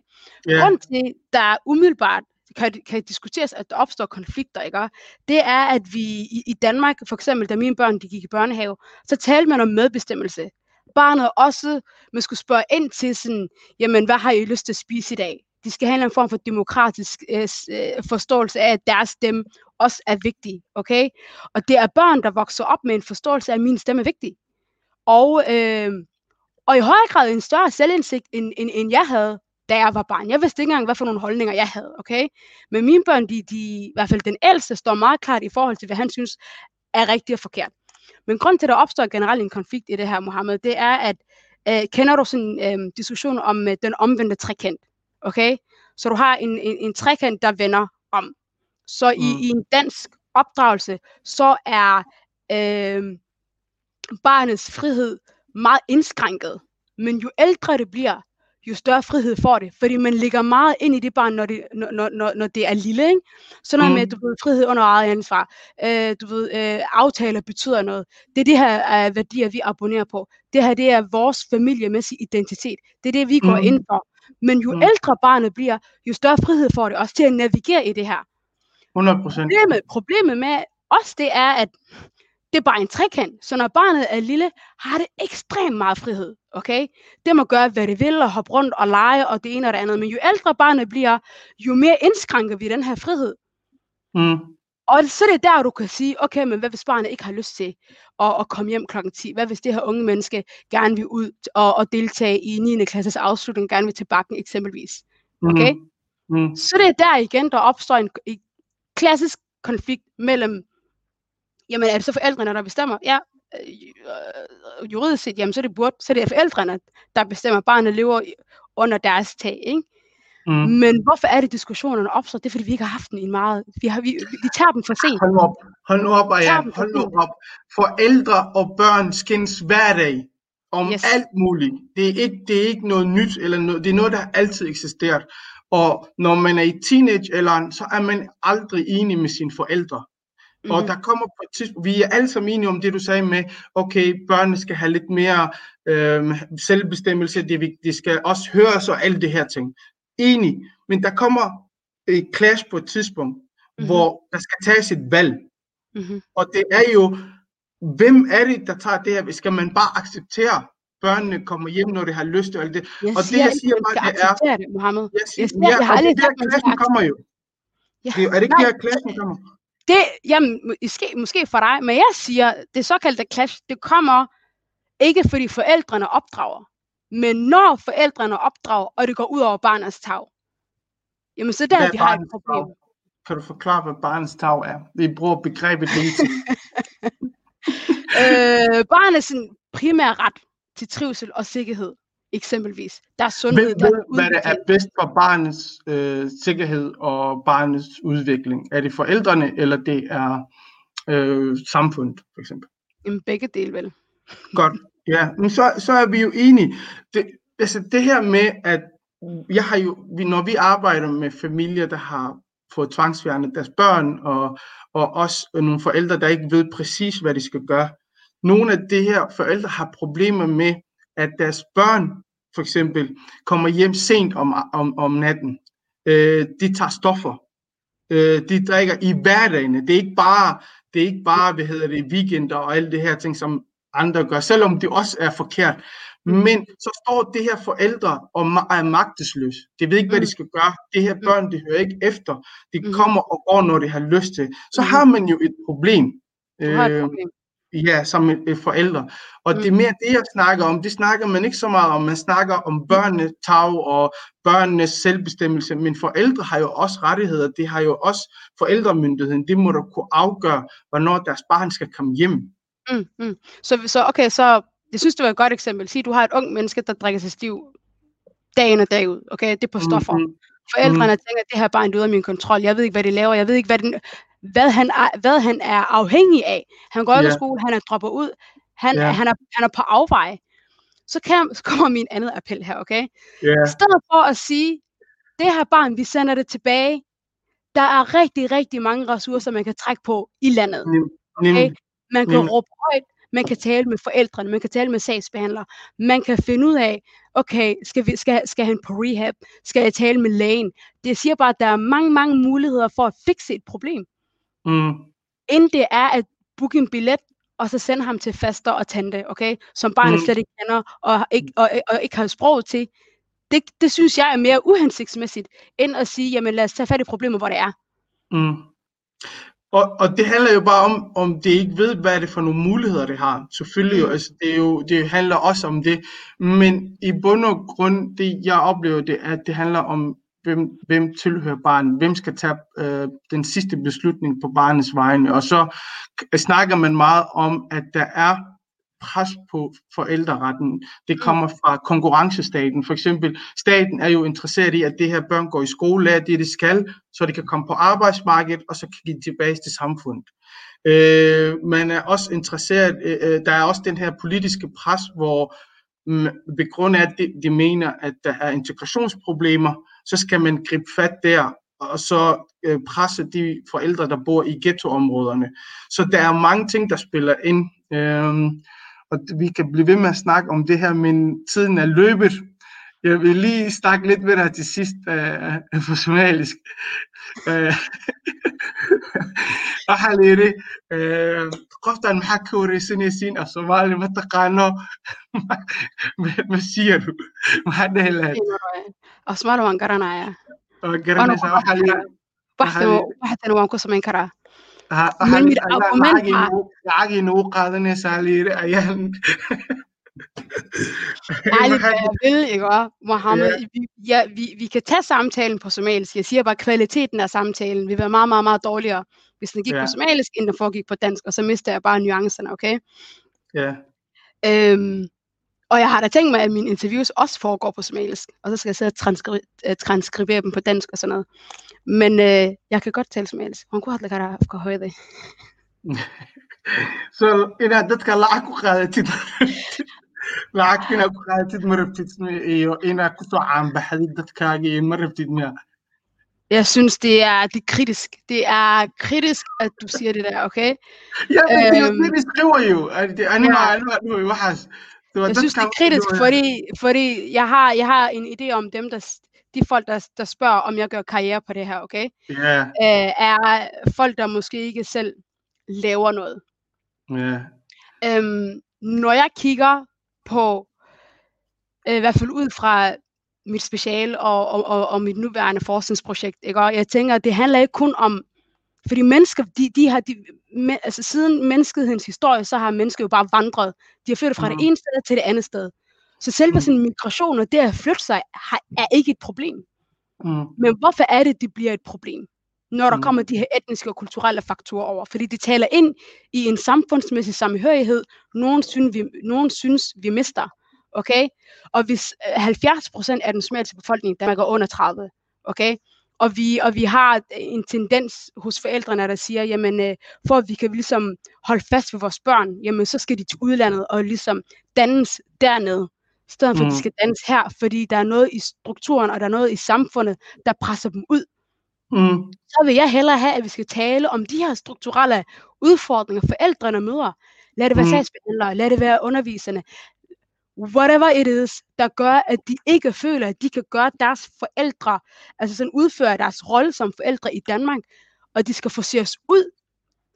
Ja, Grund til, der umiddelbart kan, kan diskuteres, at der opstår konflikter, ikke? det er, at vi i, i Danmark, for eksempel da mine børn de gik i børnehave, så talte man om medbestemmelse. Barnet også, man skulle spørge ind til sådan, jamen hvad har I lyst til at spise i dag? De skal have en form for demokratisk øh, øh, forståelse af, at deres stemme også er vigtig, okay? Og det er børn, der vokser op med en forståelse af, at min stemme er vigtig. Og, øh, og i højere grad en større selvindsigt, end, end, end jeg havde, da jeg var barn. Jeg vidste ikke engang, hvad for nogle holdninger jeg havde, okay? Men mine børn, de, de, i hvert fald den ældste, står meget klart i forhold til, hvad han synes er rigtigt og forkert. Men grund til, at der opstår generelt en konflikt i det her, Mohammed, det er, at øh, kender du sådan en øh, diskussion om øh, den omvendte trekant, okay? Så du har en, en, en trekant, der vender om. Så i, Mm. i en dansk opdragelse, så er øh, barnets frihed meget indskrænket. Men jo ældre det bliver, jo større frihed får det. Fordi man ligger meget ind i det barn, når det, når, når- når, når det er lille. Ikke? Så noget Mm. med, du ved, frihed under eget ansvar. Øh, du ved, øh, aftaler betyder noget. Det er de her øh, værdier, vi abonnerer på. Det her, det er vores familiemæssige identitet. Det er det, vi går Mm. ind for. Men jo Mm. ældre barnet bliver, jo større frihed får det også til at navigere i det her. 100 procent. Problemet, problemet med os, det er, at det er bare en trekant. Så når barnet er lille, har det ekstremt meget frihed. Okay? Det må gøre, hvad det vil, og hoppe rundt og lege, og det ene og det andet. Men jo ældre barnet bliver, jo mere indskrænker vi den her frihed. Mm. Og så er det der, du kan sige, okay, men hvad hvis barnet ikke har lyst til at, at komme hjem klokken 10? Hvad hvis det her unge menneske gerne vil ud og, og deltage i 9. klasses afslutning, gerne vil til bakken eksempelvis? Okay? Mm. Mm. Så det er der igen, der opstår en, en klassisk konflikt mellem, jamen er det så forældrene, der bestemmer? Ja, øh, øh, juridisk set, jamen så er det, burde, så er det forældrene, der bestemmer, barnet lever under deres tag, ikke? Mm. Men hvorfor er det, diskussionerne opstår? Det er, fordi vi ikke har haft den i meget, vi, har, vi, vi, tager dem for sent. Hold nu op. Hold nu op, for Hold nu op. Forældre og børn skændes hver dag om Yes. alt muligt. Det er, ikke, det er ikke noget nyt, eller noget, det er noget, der altid eksisteret. Og når man er i teenagealderen, så er man aldrig enig med sine forældre. Mm. Og der kommer på et tidspunkt, vi er alle sammen enige om det, du sagde med, okay, børnene skal have lidt mere øh, selvbestemmelse, det, er de skal også høres og alle det her ting. Enig. Men der kommer et clash på et tidspunkt, mm-hmm. hvor der skal tages et valg. Mm-hmm. Og det er jo, hvem er det, der tager det her? Skal man bare acceptere, børnene kommer hjem, når de har lyst til alt det? Jeg Og det, siger jeg siger bare, det er- det, Mohammed. Jeg Jeg siger, siger, jeg har og aldrig det er sagt, der, man skal kommer jo. Ja. Det, er det ikke der, clashen kommer? Det, jamen, måske, måske for dig, men jeg siger, det såkaldte clash, det kommer ikke fordi forældrene opdrager, men når forældrene opdrager, og det går ud over barnets tag. Jamen, så der, er vi har et problem. tag? Kan du forklare, hvad barnets tag er? Vi bruger begrebet hele tiden. øh, barnets primære ret til trivsel og sikkerhed, eksempelvis. Der er sundhed, Hvem der ved, hvad der er bedst for barnets øh, sikkerhed og barnets udvikling? Er det forældrene, eller det er øh, samfundet, for eksempel? Jamen, begge dele vel. Godt. Ja, men så, så er vi jo enige. Det, altså det her med, at jeg har jo, når vi arbejder med familier, der har få tvangsfjernet deres børn, og, og også nogle forældre, der ikke ved præcis, hvad de skal gøre. Nogle af de her forældre har problemer med, at deres børn for eksempel kommer hjem sent om, om, om natten. Øh, de tager stoffer. Øh, de drikker i hverdagen. Det er ikke bare, det er ikke bare hvad hedder det, weekender og alle det her ting, som andre gør, selvom det også er forkert. Men så står det her forældre og er magtesløse. De ved ikke, hvad de skal gøre. Det her børn, de hører ikke efter. De Mhm. kommer og går, når de har lyst til. Så har man jo et problem. Du har et Øh, problem. Ja, som et forældre. Og det er Mm. mere det, jeg snakker om. Det snakker man ikke så meget om. Man snakker om børnenes tag og børnenes selvbestemmelse. Men forældre har jo også rettigheder. Det har jo også forældremyndigheden. Det må du kunne afgøre, hvornår deres barn skal komme hjem. Mm, mm. Så, så okay, så jeg synes, det var et godt eksempel. Sig, du har et ung menneske, der drikker sig stiv dag ind og dag ud. Okay, det er på stoffer. Mhm. Forældrene tænker, at det her barn er ude af min kontrol. Jeg ved ikke, hvad det laver. Jeg ved ikke, hvad, den, hvad, han, er, hvad han er afhængig af. Han går ikke Ja. i skole, han er dropper ud. Han, Ja. han, er, han er på afvej. Så, kan, så kommer min andet appel her, okay? I stedet for at sige, det her barn, vi sender det tilbage. Der er rigtig, rigtig mange ressourcer, man kan trække på i landet. nem, Man kan råbe højt, man kan tale med forældrene, man kan tale med sagsbehandlere, man kan finde ud af, okay, skal, vi, skal, skal han på rehab, skal jeg tale med lægen. Det siger bare, at der er mange, mange muligheder for at fikse et problem, mm, inden det er at booke en billet, og så sende ham til faster og tante, okay, som barnet Mm. slet ikke kender, og ikke, og, og ikke har sprog til. Det, det synes jeg er mere uhensigtsmæssigt, end at sige, jamen lad os tage fat i problemet, hvor det er. mm. Og, og det handler jo bare om, om det ikke ved, hvad er det for nogle muligheder, det har. Selvfølgelig jo, Mm. altså det, er jo, det handler også om det. Men i bund og grund, det jeg oplever, det er, at det handler om, hvem, hvem tilhører barnet, hvem skal tage øh, den sidste beslutning på barnets vegne. Og så k- snakker man meget om, at der er pres på forældreretten. Det kommer fra konkurrencestaten. For eksempel, staten er jo interesseret i, at det her børn går i skole, lærer det, de skal, så de kan komme på arbejdsmarkedet, og så kan de tilbage til samfundet. Øh, man er også interesseret, øh, øh, der er også den her politiske pres, hvor mm, ved grund af, at de, de mener, at der er integrationsproblemer, så skal man gribe fat der, og så øh, presse de forældre, der bor i ghettoområderne. Så der er mange ting, der spiller ind. Øhm, og vi kan blive ved med at snakke om det her, men tiden er løbet. Jeg vil lige snakke lidt med dig til sidst øh, på somalisk. Waxaa la yidhi qoftan maxaa ka wareysanaysiin af soomaali ma taqaano masiyaru maxaa dhehi lahayd Asmaal waan garanayaa. baxdan waan ku samayn karaa. ha- waxaa la Mid yidhi ayaa argument lacagii ah. nagu- lacagii nagu qaadanaysaa la yidhi ayaan ja, vi, vi kan tage samtalen på somalisk. Jeg siger bare, at kvaliteten af samtalen vil være meget, meget, meget dårligere, hvis den gik Ja. på somalisk, end den foregik på dansk, og så mister jeg bare nuancerne, okay? Ja, Øhm, og jeg har da tænkt mig, at mine interviews også foregår på somalisk, og så skal jeg sidde og transkri- øh, transkribere dem på dansk og sådan noget. Men øh, jeg kan godt tale somalisk. Kunne have lært at høre det. so inaad dadka lacag ku qaadatid lacag inaad ku qaadatid ma rabtid iyo inaad ku soo caanbaxdid dadkaaga iyo ma rabtid miya Jeg synes, det er, det er kritisk. Det er kritisk, at du siger det der, okay? Ja, det er jo det, de skriver jo. at det- Aniga, Det var Jeg synes, det er kritisk, fordi, fordi jeg, har, jeg har en idé om dem, der, de folk, der, der spørger, om jeg gør karriere på det her, okay? Ja, Øh, er folk, der måske ikke selv laver noget. ja, Øhm, når jeg kigger på, øh, i hvert fald ud fra mit special og, og, og, og mit nuværende forskningsprojekt, ikke? Og jeg tænker, at det handler ikke kun om, fordi mennesker, de, de har, de, men, altså siden menneskehedens historie, så har mennesker jo bare vandret. De har flyttet fra Mhm. det ene sted til det andet sted. Så selve Mhm. sådan migration og det at flytte sig, har, er ikke et problem. mm, Men hvorfor er det, det bliver et problem? Når der Mm. kommer de her etniske og kulturelle faktorer over. Fordi de taler ind i en samfundsmæssig samhørighed, nogen synes, vi, nogen synes, vi mister. Okay? Og hvis øh, 70 procent af den somaliske befolkning i Danmark er under 30, okay? Og vi, og vi har en tendens hos forældrene, der siger, jamen, øh, for at vi kan ligesom holde fast ved vores børn, jamen, så skal de til udlandet og ligesom dannes dernede, i stedet for, at Mm. de skal dannes her, fordi der er noget i strukturen, og der er noget i samfundet, der presser dem ud. Mm. så vil jeg hellere have, at vi skal tale om de her strukturelle udfordringer, forældrene møder. Lad det være Mm. sagsbehandlere, lad det være underviserne. Whatever it is, der gør, at de ikke føler, at de kan gøre deres forældre, altså sådan udføre deres rolle som forældre i Danmark, og de skal forses ud.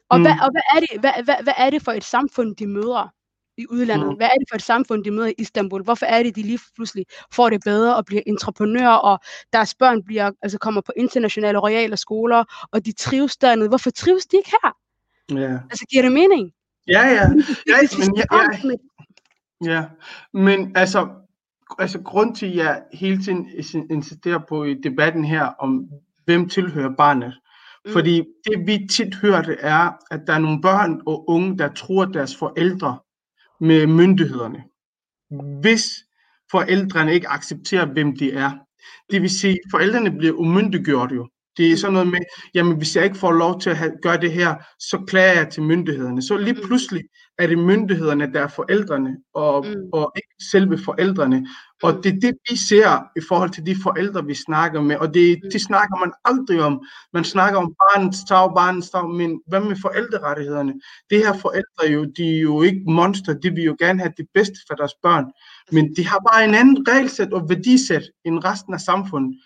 Og, Mm. hvad, og hvad, er det, hvad, hvad, hvad er det for et samfund, de møder i udlandet? Mm. Hvad er det for et samfund, de møder i Istanbul? Hvorfor er det, de lige pludselig får det bedre og bliver entreprenører, og deres børn bliver, altså kommer på internationale royale skoler, og de trives dernede? Hvorfor trives de ikke her? Ja. Altså, giver det mening? Ja, ja. Ja, vi men jeg- med- Ja, men altså, altså grund til, at jeg hele tiden is- insisterer på i debatten her, om hvem tilhører barnet. Mm. Fordi det vi tit hører, det er, at der er nogle børn og unge, der tror deres forældre med myndighederne. Hvis forældrene ikke accepterer, hvem de er. Det vil sige, at forældrene bliver umyndiggjort jo. Det er sådan noget med, jamen hvis jeg ikke får lov til at have, gøre det her, så klager jeg til myndighederne. Så lige Mm. pludselig er det myndighederne, der er forældrene, og, Mm. og ikke selve forældrene. Og Mm. det er det, vi ser i forhold til de forældre, vi snakker med. Og det, Mm. det snakker man aldrig om. Man snakker om barnets tag, barnets tag, men hvad med forældrerettighederne? Det her forældre jo, de er jo ikke monster, de vil jo gerne have det bedste for deres børn. Men de har bare en anden regelsæt og værdisæt end resten af samfundet.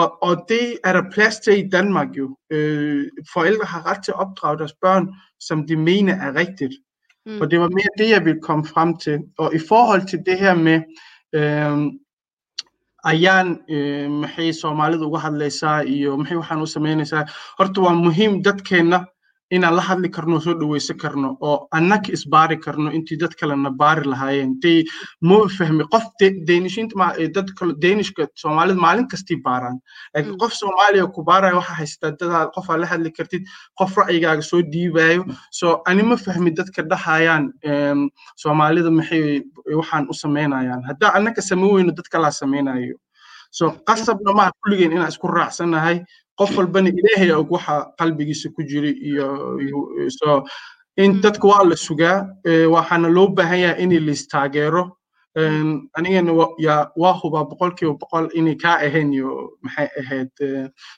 Og, og det er der plads til i Danmark jo. Øh, forældre har ret til at opdrage deres børn, som de mener er rigtigt. Mm. Og det var mere det, jeg ville komme frem til. Og i forhold til det her med, øh, ayaan maxay soomaalidu uga hadlaysaa iyo maxay waxaan u samaynaysaa horta waa muhiim dadkeenna inaan la hadli karno soo dhaweysan karno oo annaka isbaari karno intii dad kalena baari lahaayeen. Dee ma fahmi qof de- deenishiinta ma- dad kale deenishka soomaalida maalin kastii baaraan. Laakiin Mm. qof soomaaliya ku baaraya waxaa haystaa dadaa qof aa la hadli kartid qof ra'yigaaga soo dhiibayo so ani ma fahmi dadka dhahayaan soomaalida maxay waxaan u samaynayaan haddaa annaka samayn weyno dad kalaa samaynayo so qasabna maaha kulligeen inaan isku raacsanahay qof walbana ilaahay og waxa qalbigiisa ku so in Mm. dadka waa la sugaa waxaana loo baahan yahay in lais taageero Em, anigana waa hubaa boqolkiiba boqol inay kaa ahayn iyo maxay ahayd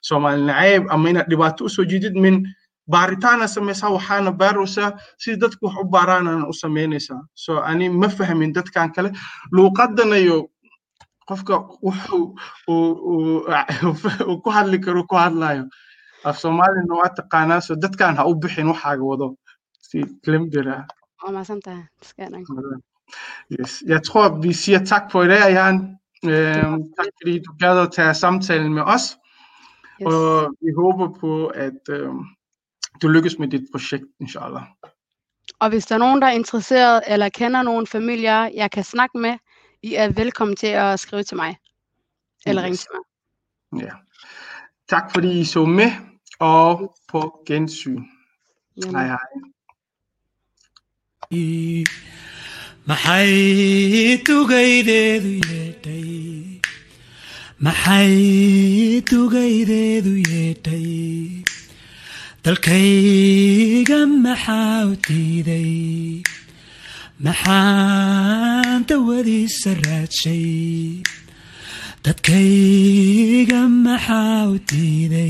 soomaali naceeb ama inaad dhibaato u soo jiidid min baaritaana samaysaa waxaana baaraysaa si dadku wax u baaraanana u samaynaysaa so ani ma fahmin dadkan kale. Luuqadana iyo qofka wuxuu uu- uu uu ku hadli karo ku hadlayo af soomaalina waa taqaanaa so dadkan ha u bixin waxaaga wado si klimbira Waa mahadsantahay. Iska dhan. Yes. Jeg tror, vi siger tak for i dag, Jan. Øhm, tak fordi du gad at tage samtalen med os, Yes. og vi håber på, at øhm, du lykkes med dit projekt, inshallah. Og hvis der er nogen, der er interesseret eller kender nogle familier, jeg kan snakke med, I er velkommen til at skrive til mig. Eller ringe Yes. til mig. Ja. Tak fordi I så med, og på gensyn. Jamen, Hej hej. maxay tugaydeedu yeedhay maxay tugaydeedu yeedhay dalkayga maxaa u diiday maxaan dawadiisa raadshay dadkayga maxaa u diiday